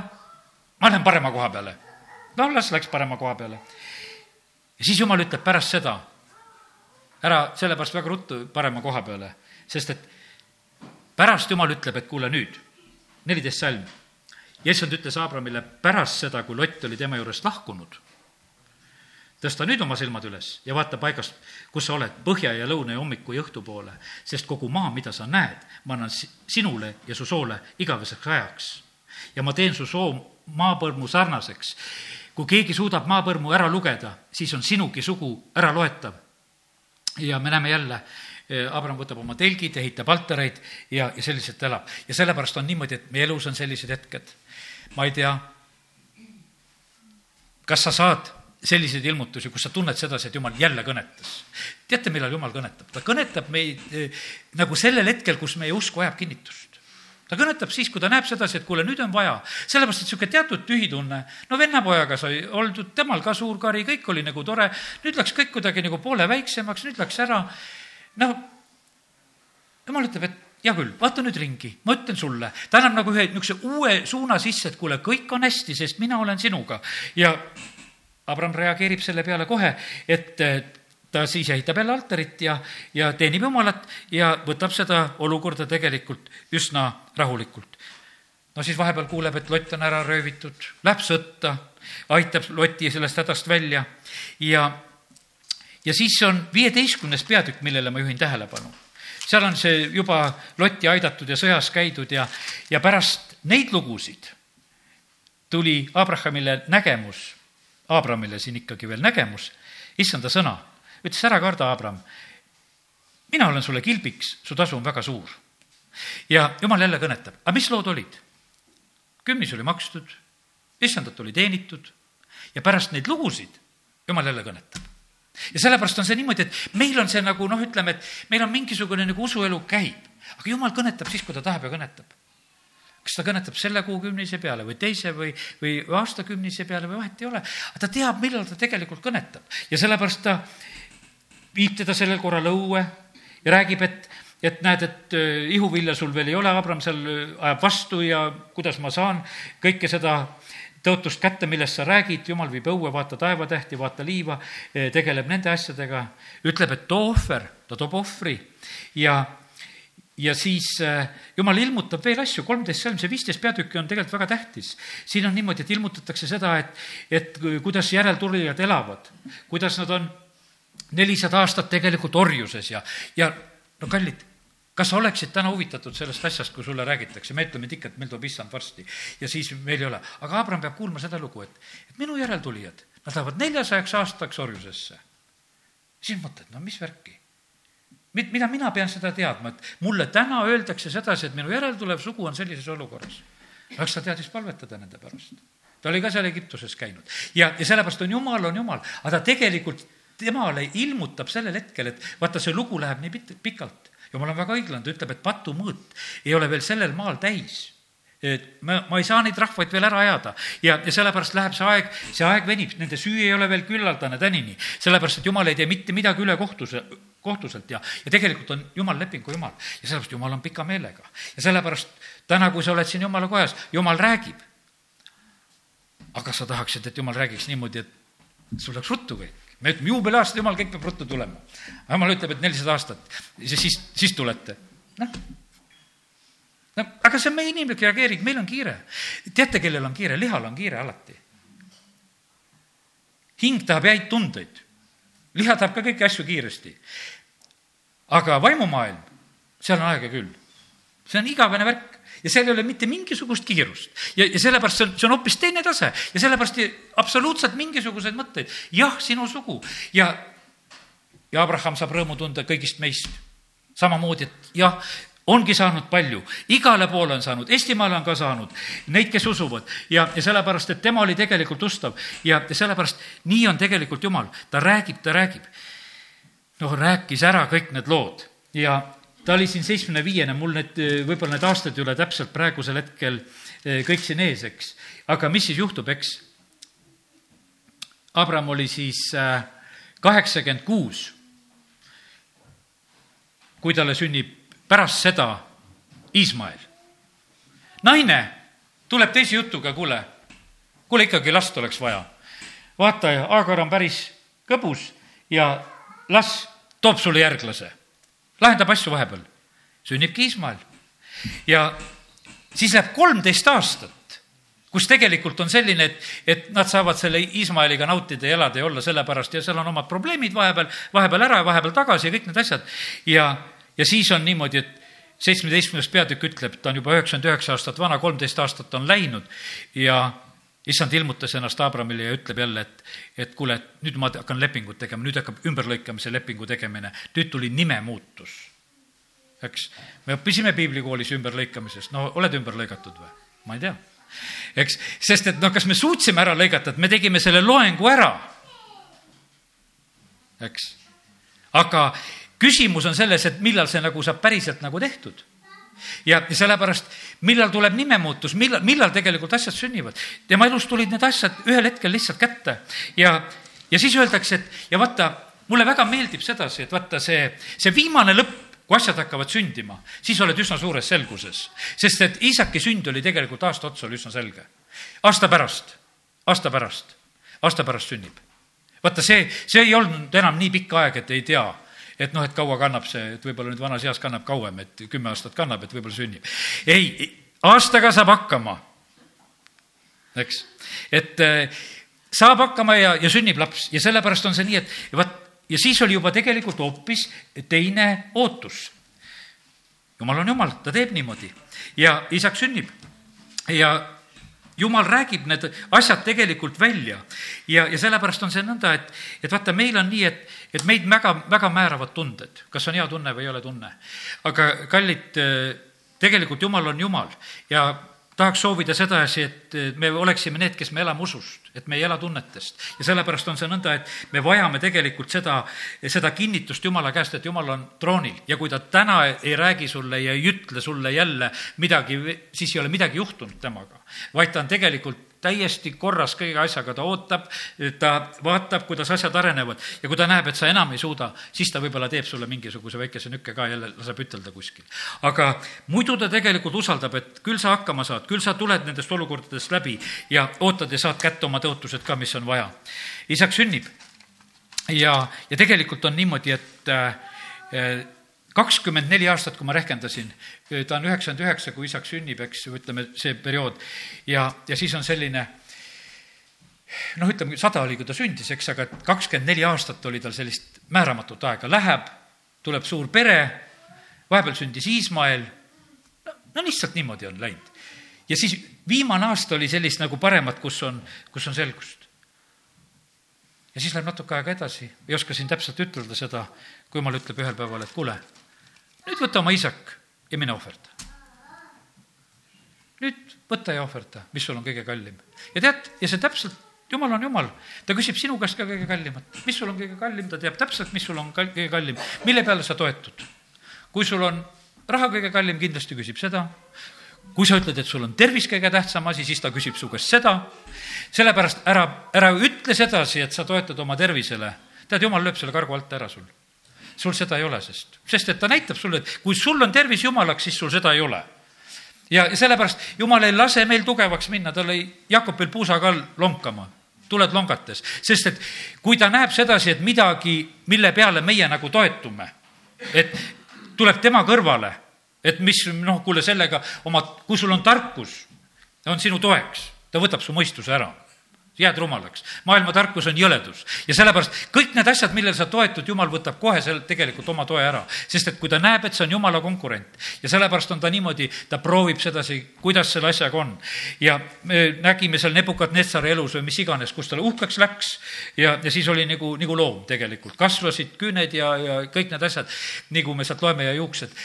ma lähen parema koha peale. no las läks parema koha peale. ja siis jumal ütleb pärast seda, ära sellepärast väga ruttu parema koha peale, sest et pärast jumal ütleb, et kuule nüüd, neliteist salm. Jessond ütles Abramile pärast seda, kui Lott oli tema juurest lahkunud tõsta nüüd oma silmad üles ja vaata paigast, kus sa oled, põhja ja lõuna ja hommiku ja õhtu poole, sest kogu maa, mida sa näed, ma annan sinule ja su soole igaveseks ajaks. ja ma teen su soo maapõrmu sarnaseks. kui keegi suudab maapõrmu ära lugeda, siis on sinugi sugu äraloetav. ja me näeme jälle, eh, Abram võtab oma telgid, ehitab altareid ja, ja selliselt elab. ja sellepärast on niimoodi, et meie elus on sellised hetked. Ma ei tea, kas sa saad selliseid ilmutusi, kus sa tunned sedasi, et jumal jälle kõnetas. teate, millal jumal kõnetab? ta kõnetab meid eh, nagu sellel hetkel, kus meie usk vajab kinnitust. ta kõnetab siis, kui ta näeb sedasi, et kuule, nüüd on vaja. sellepärast, et niisugune teatud tühitunne, no vennapojaga sai oldud, temal ka suur kari, kõik oli nagu tore, nüüd läks kõik kuidagi nagu poole väiksemaks, nüüd läks ära. no jumal ütleb, et hea küll, vaata nüüd ringi, ma ütlen sulle, ta annab nagu ühe niisuguse uue suuna sisse, et kuule, kõik on hästi, sest mina olen sinuga ja Abram reageerib selle peale kohe, et ta siis ehitab jälle altarit ja, ja teenib Jumalat ja võtab seda olukorda tegelikult üsna rahulikult. no siis vahepeal kuuleb, et lott on ära röövitud, läheb sõtta, aitab Loti sellest hädast välja ja, ja siis on viieteistkümnes peatükk, millele ma juhin tähelepanu. Seal on see juba Lotti aidatud ja sõjas käidud ja, ja pärast neid lugusid tuli Abrahamile nägemus Abramile siin ikkagi veel nägemus, issanda sõna, ütles ära karda, Abram, mina olen sulle kilbiks, su tasu on väga suur. ja jumal jälle kõnetab, aga mis lood olid? kümnis oli makstud, issandat oli teenitud ja pärast neid lugusid jumal jälle kõnetab. Ja sellepärast on see niimoodi, et meil on see nagu noh, ütleme, et meil on mingisugune nagu usuelu käib, aga jumal kõnetab siis, kui ta tahab ja kõnetab. Kas ta kõnetab selle kuu kümnise peale või teise või, või aastakümnise peale või vahet ei ole, ta teab, millal ta tegelikult kõnetab. Ja sellepärast ta viib teda sellel korral õue ja räägib, et, et näed, et äh, ihuvilja sul veel ei ole, Abram seal äh, ajab vastu ja kuidas ma saan kõike seda tõotust kätte, millest sa räägid, jumal viib õue, vaata taevatähti, vaata liiva, äh, tegeleb nende asjadega, ütleb, et too ohver, ta toob ohvri. Ja ja siis äh, jumal ilmutab veel asju, kolmteist salm, see viisteist peatükki on tegelikult väga tähtis. siin on niimoodi, et ilmutatakse seda, et, et kuidas järeltulijad elavad, kuidas nad on nelisada aastat tegelikult orjuses ja, ja no kallid, kas sa oleksid täna huvitatud sellest asjast, kui sulle räägitakse, me ütleme ikka, et meil tuleb issand varsti ja siis meil ei ole, aga Abram peab kuulma seda lugu, et, et minu järeltulijad, nad lähevad neljasajaks aastaks orjusesse. siis mõtled, no mis värki mida mina pean seda teadma, et mulle täna öeldakse sedasi, et minu järeltulev sugu on sellises olukorras. eks ta teadis palvetada nende pärast. ta oli ka seal Egiptuses käinud ja, ja sellepärast on Jumal, on Jumal, aga ta tegelikult temale ilmutab sellel hetkel, et vaata, see lugu läheb nii pit-, pikalt. Jumal on väga õiglane, ta ütleb, et patumõõt ei ole veel sellel maal täis et ma, ma ei saa neid rahvaid veel ära ajada ja, ja sellepärast läheb see aeg, see aeg venib, nende süü ei ole veel küllaldane tänini, sellepärast et jumal ei tee mitte midagi üle kohtuse, kohtuselt ja, ja tegelikult on jumal lepingu jumal ja sellepärast jumal on pika meelega. ja sellepärast täna, kui sa oled siin jumala kojas, jumal räägib. aga sa tahaksid, et jumal räägiks niimoodi, et sul läks ruttu kõik. Me ütleme, juubeliaasta, jumal, kõik peab ruttu tulema. jumal ütleb, et nelisada aastat, siis, siis tulete. noh no aga see on meie inimlik reageering, meil on kiire. teate, kellel on kiire? lihal on kiire alati. hing tahab häid tundeid. liha tahab ka kõiki asju kiiresti. aga vaimumaailm, seal on aega küll. see on igavene värk ja seal ei ole mitte mingisugust kiirust. ja, ja sellepärast see on, see on hoopis teine tase. Ja sellepärast absoluutselt mingisuguseid mõtteid. jah, sinu sugu. Ja, ja Abraham saab rõõmu tunda kõigist meist. samamoodi, et jah, ongi saanud palju, igale poole on saanud, Eestimaale on ka saanud. Neid, kes usuvad. Ja, ja sellepärast, et tema oli tegelikult ustav. Ja, ja sellepärast nii on tegelikult Jumal, ta räägib, ta räägib. noh, rääkis ära kõik need lood. Ja ta oli siin seitsmekümne viiene, mul need, võib-olla need aastad ei ole täpselt praegusel hetkel eh, kõik siin ees, eks. aga mis siis juhtub, eks? Abram oli siis eh, kaheksakümmend kuus, kui talle sünnib pärast seda Iismael. naine tuleb teise jutuga, kuule, kuule ikkagi last oleks vaja. vaata, Aagar on päris kõbus ja las toob sulle järglase. Lahendab asju vahepeal. sünnibki Iismael. ja siis läheb kolmteist aastat, kus tegelikult on selline, et, et nad saavad selle Iismaeliga nautida ja elada ja olla sellepärast ja seal on omad probleemid vahepeal, vahepeal ära ja vahepeal tagasi ja kõik need asjad. ja ja siis on niimoodi, et seitsmeteistkümnes peatükk ütleb, ta on juba üheksakümmend üheksa aastat vana, kolmteist aastat on läinud ja issand ilmutas ennast Abramile ja ütleb jälle, et, et kuule, et nüüd ma hakkan lepingut tegema, nüüd hakkab ümberlõikamise lepingu tegemine. nüüd tuli nimemuutus. eks, me õppisime piiblikoolis ümberlõikamisest, no oled ümber lõigatud või? ma ei tea. eks, sest et noh, kas me suutsime ära lõigata, et me tegime selle loengu ära. eks, aga küsimus on selles, et millal see nagu saab päriselt nagu tehtud ja sellepärast, millal tuleb nimemuutus, millal, millal tegelikult asjad sünnivad. tema elus tulid need asjad ühel hetkel lihtsalt kätte ja, ja siis öeldakse, et ja vaata, mulle väga meeldib sedasi, et vaata see, see viimane lõpp, kui asjad hakkavad sündima, siis oled üsna suures selguses. sest et Iisaki sünd oli tegelikult aasta otsa oli üsna selge. aasta pärast, aasta pärast, aasta pärast sünnib. vaata, see, see ei olnud enam nii pikk aeg, et ei tea et noh, et kaua kannab see, et võib-olla nüüd vanas eas kannab kauem, et kümme aastat kannab, et võib-olla sünnib. ei, aastaga saab hakkama, eks, et äh, saab hakkama ja, ja sünnib laps. Ja sellepärast on see nii, et vaat ja siis oli juba tegelikult hoopis teine ootus. jumal on jumal, ta teeb niimoodi. Ja isaks sünnib. Ja jumal räägib need asjad tegelikult välja. Ja, ja sellepärast on see nõnda, et, et vaata, meil on nii, et, et meid väga, väga määravad tunded, kas on hea tunne või ei ole tunne. aga kallid, tegelikult Jumal on Jumal. Ja tahaks soovida sedasi, et me oleksime need, kes me elame usust, et me ei ela tunnetest. ja sellepärast on see nõnda, et me vajame tegelikult seda, seda kinnitust Jumala käest, et Jumal on troonil ja kui ta täna ei räägi sulle ja ei ütle sulle jälle midagi, siis ei ole midagi juhtunud temaga, vaid ta on tegelikult täiesti korras kõige asjaga, ta ootab, ta vaatab, kuidas asjad arenevad ja kui ta näeb, et sa enam ei suuda, siis ta võib-olla teeb sulle mingisuguse väikese nükke ka jälle, laseb ütelda kuskil. aga muidu ta tegelikult usaldab, et küll sa hakkama saad, küll sa tuled nendest olukordadest läbi ja ootad ja saad kätte oma tõotused ka, mis on vaja. isaks sünnib ja, ja tegelikult on niimoodi, et äh, kakskümmend neli aastat, kui ma rehkendasin, ta on üheksakümmend üheksa, kui isaks sünnib, eks ju, ütleme see periood. ja, ja siis on selline noh, ütleme, sada oli, kui ta sündis, eks, aga kakskümmend neli aastat oli tal sellist määramatut aega, läheb, tuleb suur pere, vahepeal sündis Iismael, no, no lihtsalt niimoodi on läinud. ja siis viimane aasta oli sellist nagu paremat, kus on, kus on selgust. ja siis läheb natuke aega edasi, ei oska siin täpselt ütelda seda, kui jumal ütleb ühel päeval, et kuule, nüüd võta oma isak ja mine ohverda. nüüd võta ja ohverda, mis sul on kõige kallim. ja tead, ja see täpselt jumal on jumal, ta küsib sinu käest ka kõige kallimat, mis sul on kõige kallim, ta teab täpselt, mis sul on kõige kallim, mille peale sa toetud. kui sul on raha kõige kallim, kindlasti küsib seda. kui sa ütled, et sul on tervis kõige tähtsam asi, siis ta küsib su käest seda. sellepärast ära, ära ütle sedasi, et sa toetud oma tervisele. tead, jumal lööb selle kargu alt ära sul. Sul seda ei ole, sest, sest et ta näitab sulle, et kui sul on tervis jumalaks, siis sul seda ei ole. Ja sellepärast Jumal ei lase meil tugevaks minna, tal ei, Jakob veel puusaga all lonkama tuled longates, sest et kui ta näeb sedasi, et midagi, mille peale meie nagu toetume, et tuleb tema kõrvale, et mis noh, kuule sellega oma, kui sul on tarkus, on sinu toeks, ta võtab su mõistuse ära jääd rumalaks. maailma tarkus on jõledus ja sellepärast kõik need asjad, millele sa toetud, jumal võtab kohe seal tegelikult oma toe ära, sest et kui ta näeb, et see on jumala konkurent ja sellepärast on ta niimoodi, ta proovib sedasi, kuidas selle asjaga on. ja me nägime seal Nebukadnetsari elus või mis iganes, kus talle uhkeks läks ja, ja siis oli nagu, nagu loom tegelikult, kasvasid küüned ja, ja kõik need asjad, nagu me sealt loeme ja juuksed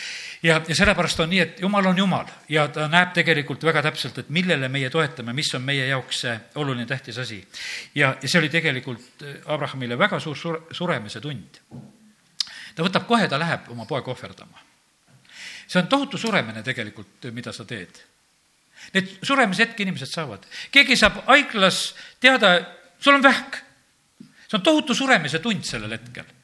ja, ja sellepärast on nii, et jumal on jumal ja ta näeb tegelikult väga täpselt, et millele meie toetame, mis on meie jaoks see oluline, tähtis asi. ja, ja see oli tegelikult äh, Abrahamile väga suur sur-, suremise tund. ta võtab kohe, ta läheb oma poega ohverdama. see on tohutu suremine tegelikult, mida sa teed. Need suremishetki inimesed saavad. keegi saab haiglas teada, sul on vähk. see on tohutu suremise tund sellel hetkel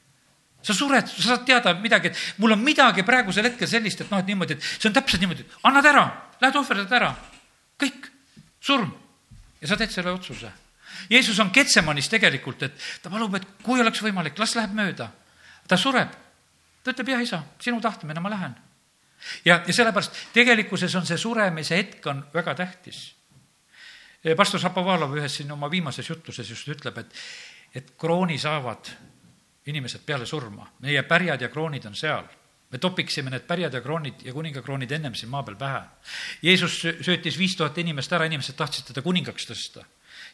sa sured, sa saad teada midagi, et mul on midagi praegusel hetkel sellist, et noh, et niimoodi, et see on täpselt niimoodi, annad ära, lähed ohverdad ära, kõik, surm. ja sa teed selle otsuse. Jeesus on Ketsemanis tegelikult, et ta palub, et kui oleks võimalik, las läheb mööda. ta sureb. ta ütleb, jah, isa, sinu tahtmine, ma lähen. ja, ja sellepärast tegelikkuses on see suremise hetk on väga tähtis. pastor Šapovalov ühes siin oma viimases jutluses just ütleb, et, et krooni saavad inimesed peale surma, meie pärjad ja kroonid on seal me topiksime need pärjad ja kroonid ja kuningakroonid ennem siin maa peal pähe. Jeesus söötis viis tuhat inimest ära, inimesed tahtsid teda kuningaks tõsta.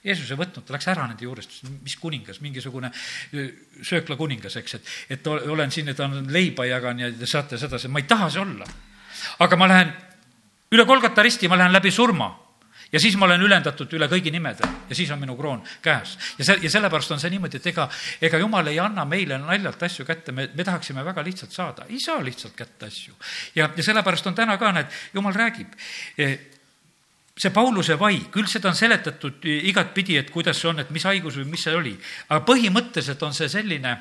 Jeesus ei võtnud, ta läks ära nende juurest, mis kuningas, mingisugune sööklakuningas, eks, et, et olen siin, et on leiba jagan ja te saate sedasi, ma ei taha see olla. aga ma lähen üle Kolgata risti, ma lähen läbi surma ja siis ma olen ülendatud üle kõigi nimede. Ja siis on minu kroon käes. ja see, ja sellepärast on see niimoodi, et ega, ega jumal ei anna meile naljalt asju kätte, me, me tahaksime väga lihtsalt saada, ei saa lihtsalt kätte asju. ja, ja sellepärast on täna ka, näed, jumal räägib. E, see Pauluse vai, küll seda on seletatud igatpidi, et kuidas see on, et mis haigus või mis see oli, aga põhimõtteliselt on see selline,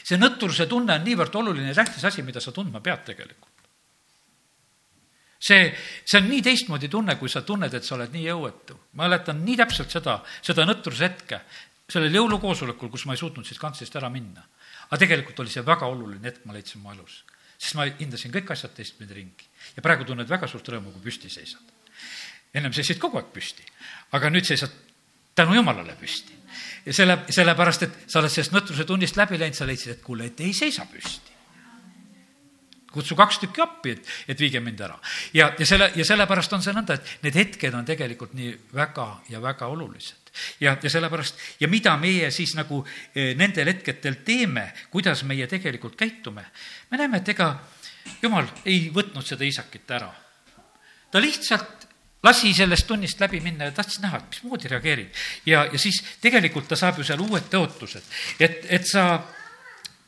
see nõtruse tunne on niivõrd oluline ja tähtis asi, mida sa tundma pead tegelikult see, see on nii teistmoodi tunne, kui sa tunned, et sa oled nii jõuetu. ma mäletan nii täpselt seda, seda nõtruse hetke, sellel jõulukoosolekul, kus ma ei suutnud siit kantslist ära minna. aga tegelikult oli see väga oluline hetk, ma leidsin oma elus. sest ma hindasin kõik asjad teistpidi ringi. ja praegu tunned väga suurt rõõmu, kui püsti seisad. ennem seisid kogu aeg püsti, aga nüüd seisad tänu jumalale püsti. ja selle, sellepärast, et sa oled sellest nõtruse tunnist läbi läinud, sa leidsid, et kuule, et ei seisa püsti kutsu kaks tükki appi, et, et viige mind ära. ja, ja selle, ja sellepärast on see nõnda, et need hetked on tegelikult nii väga ja väga olulised. ja, ja sellepärast, ja mida meie siis nagu eh, nendel hetkedel teeme, kuidas meie tegelikult käitume, me näeme, et ega jumal ei võtnud seda isakit ära. ta lihtsalt lasi sellest tunnist läbi minna ja tahtis näha, et mismoodi reageerib. ja, ja siis tegelikult ta saab ju seal uued tõotused, et, et sa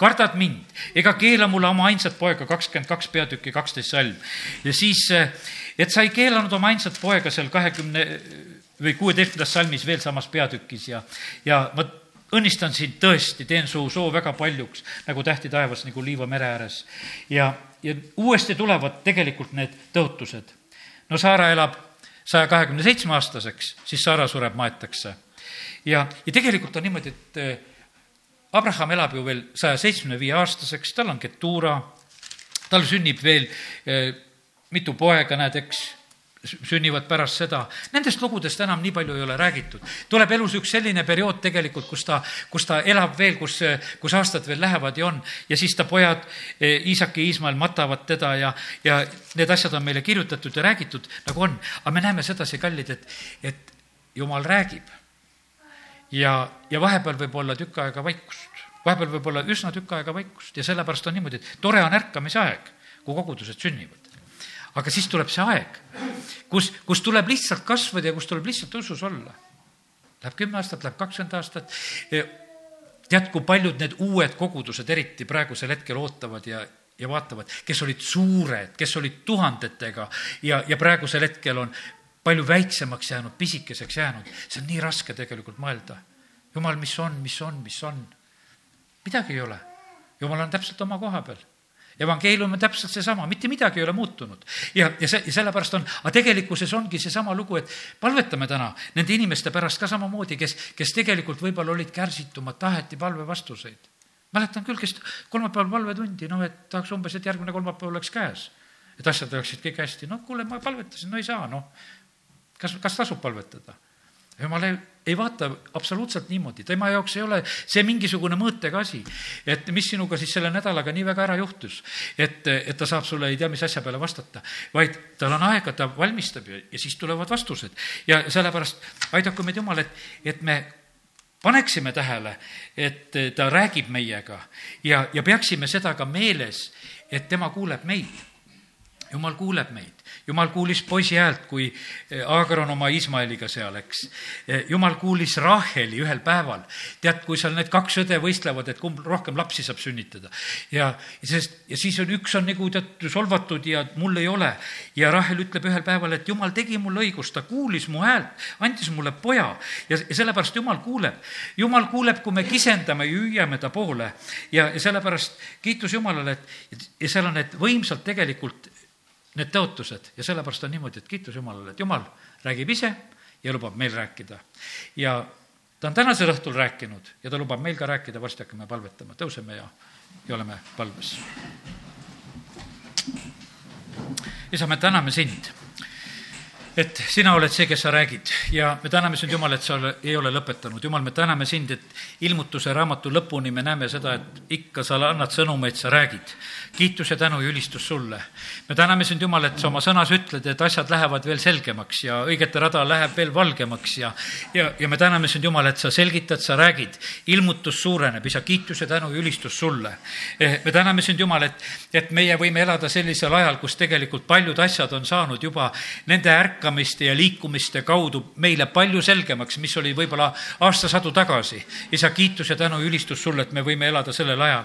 kardad mind ega keela mulle oma ainsat poega, kakskümmend kaks peatükki, kaksteist salm. ja siis, et sa ei keelanud oma ainsat poega seal kahekümne või kuueteistkümnendas salmis veel samas peatükis ja, ja ma õnnistan sind tõesti, teen su soo väga paljuks, nagu tähti taevas, nagu liiva mere ääres. ja, ja uuesti tulevad tegelikult need tõotused. no Saara elab saja kahekümne seitsme aastaseks, siis Saara sureb, maetakse. ja, ja tegelikult on niimoodi, et Abraham elab ju veel saja seitsmekümne viie aastaseks, tal on ketuura, tal sünnib veel eh, mitu poega, näed, eks, sünnivad pärast seda. Nendest lugudest enam nii palju ei ole räägitud. tuleb elus üks selline periood tegelikult, kus ta, kus ta elab veel, kus, kus aastad veel lähevad ja on. ja siis ta pojad, eh, Iisak ja Iismael matavad teda ja, ja need asjad on meile kirjutatud ja räägitud, nagu on. aga me näeme sedasi, kallid, et, et jumal räägib ja, ja vahepeal võib olla tükk aega vaikust. vahepeal võib olla üsna tükk aega vaikust ja sellepärast on niimoodi, et tore on ärkamise aeg, kui kogudused sünnivad. aga siis tuleb see aeg, kus, kus tuleb lihtsalt kasvada ja kus tuleb lihtsalt usus olla. läheb kümme aastat, läheb kakskümmend aastat, tead, kui paljud need uued kogudused eriti praegusel hetkel ootavad ja, ja vaatavad, kes olid suured, kes olid tuhandetega ja, ja praegusel hetkel on palju väiksemaks jäänud, pisikeseks jäänud, see on nii raske tegelikult mõelda. jumal, mis on, mis on, mis on? midagi ei ole. jumal on täpselt oma koha peal evangeelium on täpselt seesama, mitte midagi ei ole muutunud. ja, ja see, ja sellepärast on, aga tegelikkuses ongi seesama lugu, et palvetame täna nende inimeste pärast ka samamoodi, kes, kes tegelikult võib-olla olid kärsitumad, taheti palvevastuseid. mäletan küll, kes kolmapäeval palvetundi, noh, et tahaks umbes, et järgmine kolmapäev oleks käes. et asjad oleksid kõik hästi, no kuule, ma palvetasin, no ei saa, noh. Kas, kas tasub palvetada? jumal ei, ei vaata absoluutselt niimoodi, tema jaoks ei ole see mingisugune mõõtega asi. et mis sinuga siis selle nädalaga nii väga ära juhtus, et, et ta saab sulle ei tea mis asja peale vastata, vaid tal on aega, ta valmistab ja, ja siis tulevad vastused. ja sellepärast aidaku meid Jumal, et, et me paneksime tähele, et ta räägib meiega ja, ja peaksime seda ka meeles, et tema kuuleb meid. Jumal kuuleb meid jumal kuulis poisi häält, kui eh, Aagron oma Ismaeliga seal, eks. Eh, jumal kuulis Raheli ühel päeval. tead, kui seal need kaks õde võistlevad, et kumb rohkem lapsi saab sünnitada. ja, sest, ja siis on, üks on nagu tead solvatud ja mul ei ole. ja Rahel ütleb ühel päeval, et jumal tegi mulle õigust, ta kuulis mu häält, andis mulle poja. ja, ja sellepärast jumal kuuleb. jumal kuuleb, kui me kisendame ja hüüame ta poole. ja, ja sellepärast kiitus Jumalale, et ja seal on need võimsalt tegelikult need tõotused ja sellepärast on niimoodi, et kiitus Jumalale, et Jumal räägib ise ja lubab meil rääkida. ja ta on tänasel õhtul rääkinud ja ta lubab meil ka rääkida, varsti hakkame palvetama, tõuseme ja, ja oleme palves. isa, me täname sind et sina oled see, kes sa räägid ja me täname sind, Jumal, et sa ei ole lõpetanud. Jumal, me täname sind, et ilmutuse raamatu lõpuni me näeme seda, et ikka sa annad sõnumeid, sa räägid. kiitus ja tänu ja ülistus sulle. me täname sind, Jumal, et sa oma sõnas ütled, et asjad lähevad veel selgemaks ja õigete rada läheb veel valgemaks ja, ja, ja me täname sind, Jumal, et sa selgitad, sa räägid. ilmutus suureneb, isa, kiitus ja tänu ja ülistus sulle. Eh, me täname sind, Jumal, et, et meie võime elada sellisel ajal, kus tegelikult paljud asjad on saanud juba nende ärk-, märkamiste ja liikumiste kaudu meile palju selgemaks, mis oli võib-olla aastasadu tagasi. isa, kiitus ja tänu ülistus sulle, et me võime elada sellel ajal.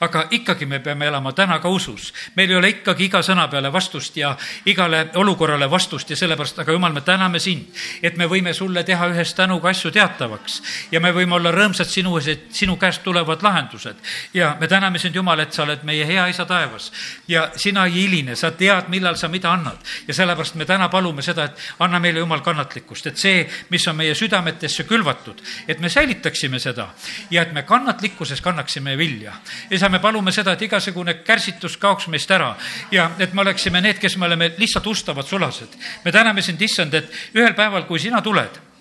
aga ikkagi me peame elama täna ka usus. meil ei ole ikkagi iga sõna peale vastust ja igale olukorrale vastust ja sellepärast, aga jumal, me täname sind, et me võime sulle teha ühes tänuga asju teatavaks ja me võime olla rõõmsad sinu ees, et sinu käest tulevad lahendused. ja me täname sind, Jumal, et sa oled meie hea isa taevas ja sina ei hiline, sa tead, millal sa mida annad ja sellepärast me täna palume seda, seda, et anna meile, Jumal, kannatlikkust, et see, mis on meie südametesse külvatud, et me säilitaksime seda ja et me kannatlikkuses kannaksime vilja. isa, me palume seda, et igasugune kärsitus kaoks meist ära ja et me oleksime need, kes me oleme lihtsalt ustavad sulased. me täname sind, issand, et ühel päeval, kui sina tuled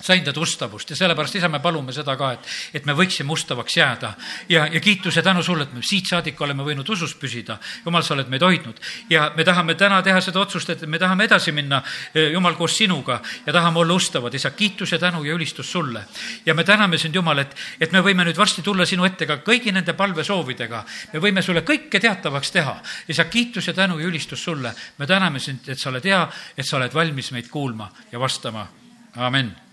sain tead ustavust ja sellepärast, isa, me palume seda ka, et, et me võiksime ustavaks jääda. ja, ja kiitus ja tänu sulle, et me siit saadik oleme võinud usus püsida. jumal, sa oled meid hoidnud ja me tahame täna teha seda otsust, et me tahame edasi minna, eh, Jumal, koos sinuga ja tahame olla ustavad. isa, kiitus ja tänu ja ülistus sulle. ja me täname sind, Jumal, et, et me võime nüüd varsti tulla sinu ette ka kõigi nende palvesoovidega. me võime sulle kõike teatavaks teha. isa, kiitus ja tänu ja ülistus sulle. me täname sind, et sa oled hea, et sa oled valmis meid kuulma ja vastama. amin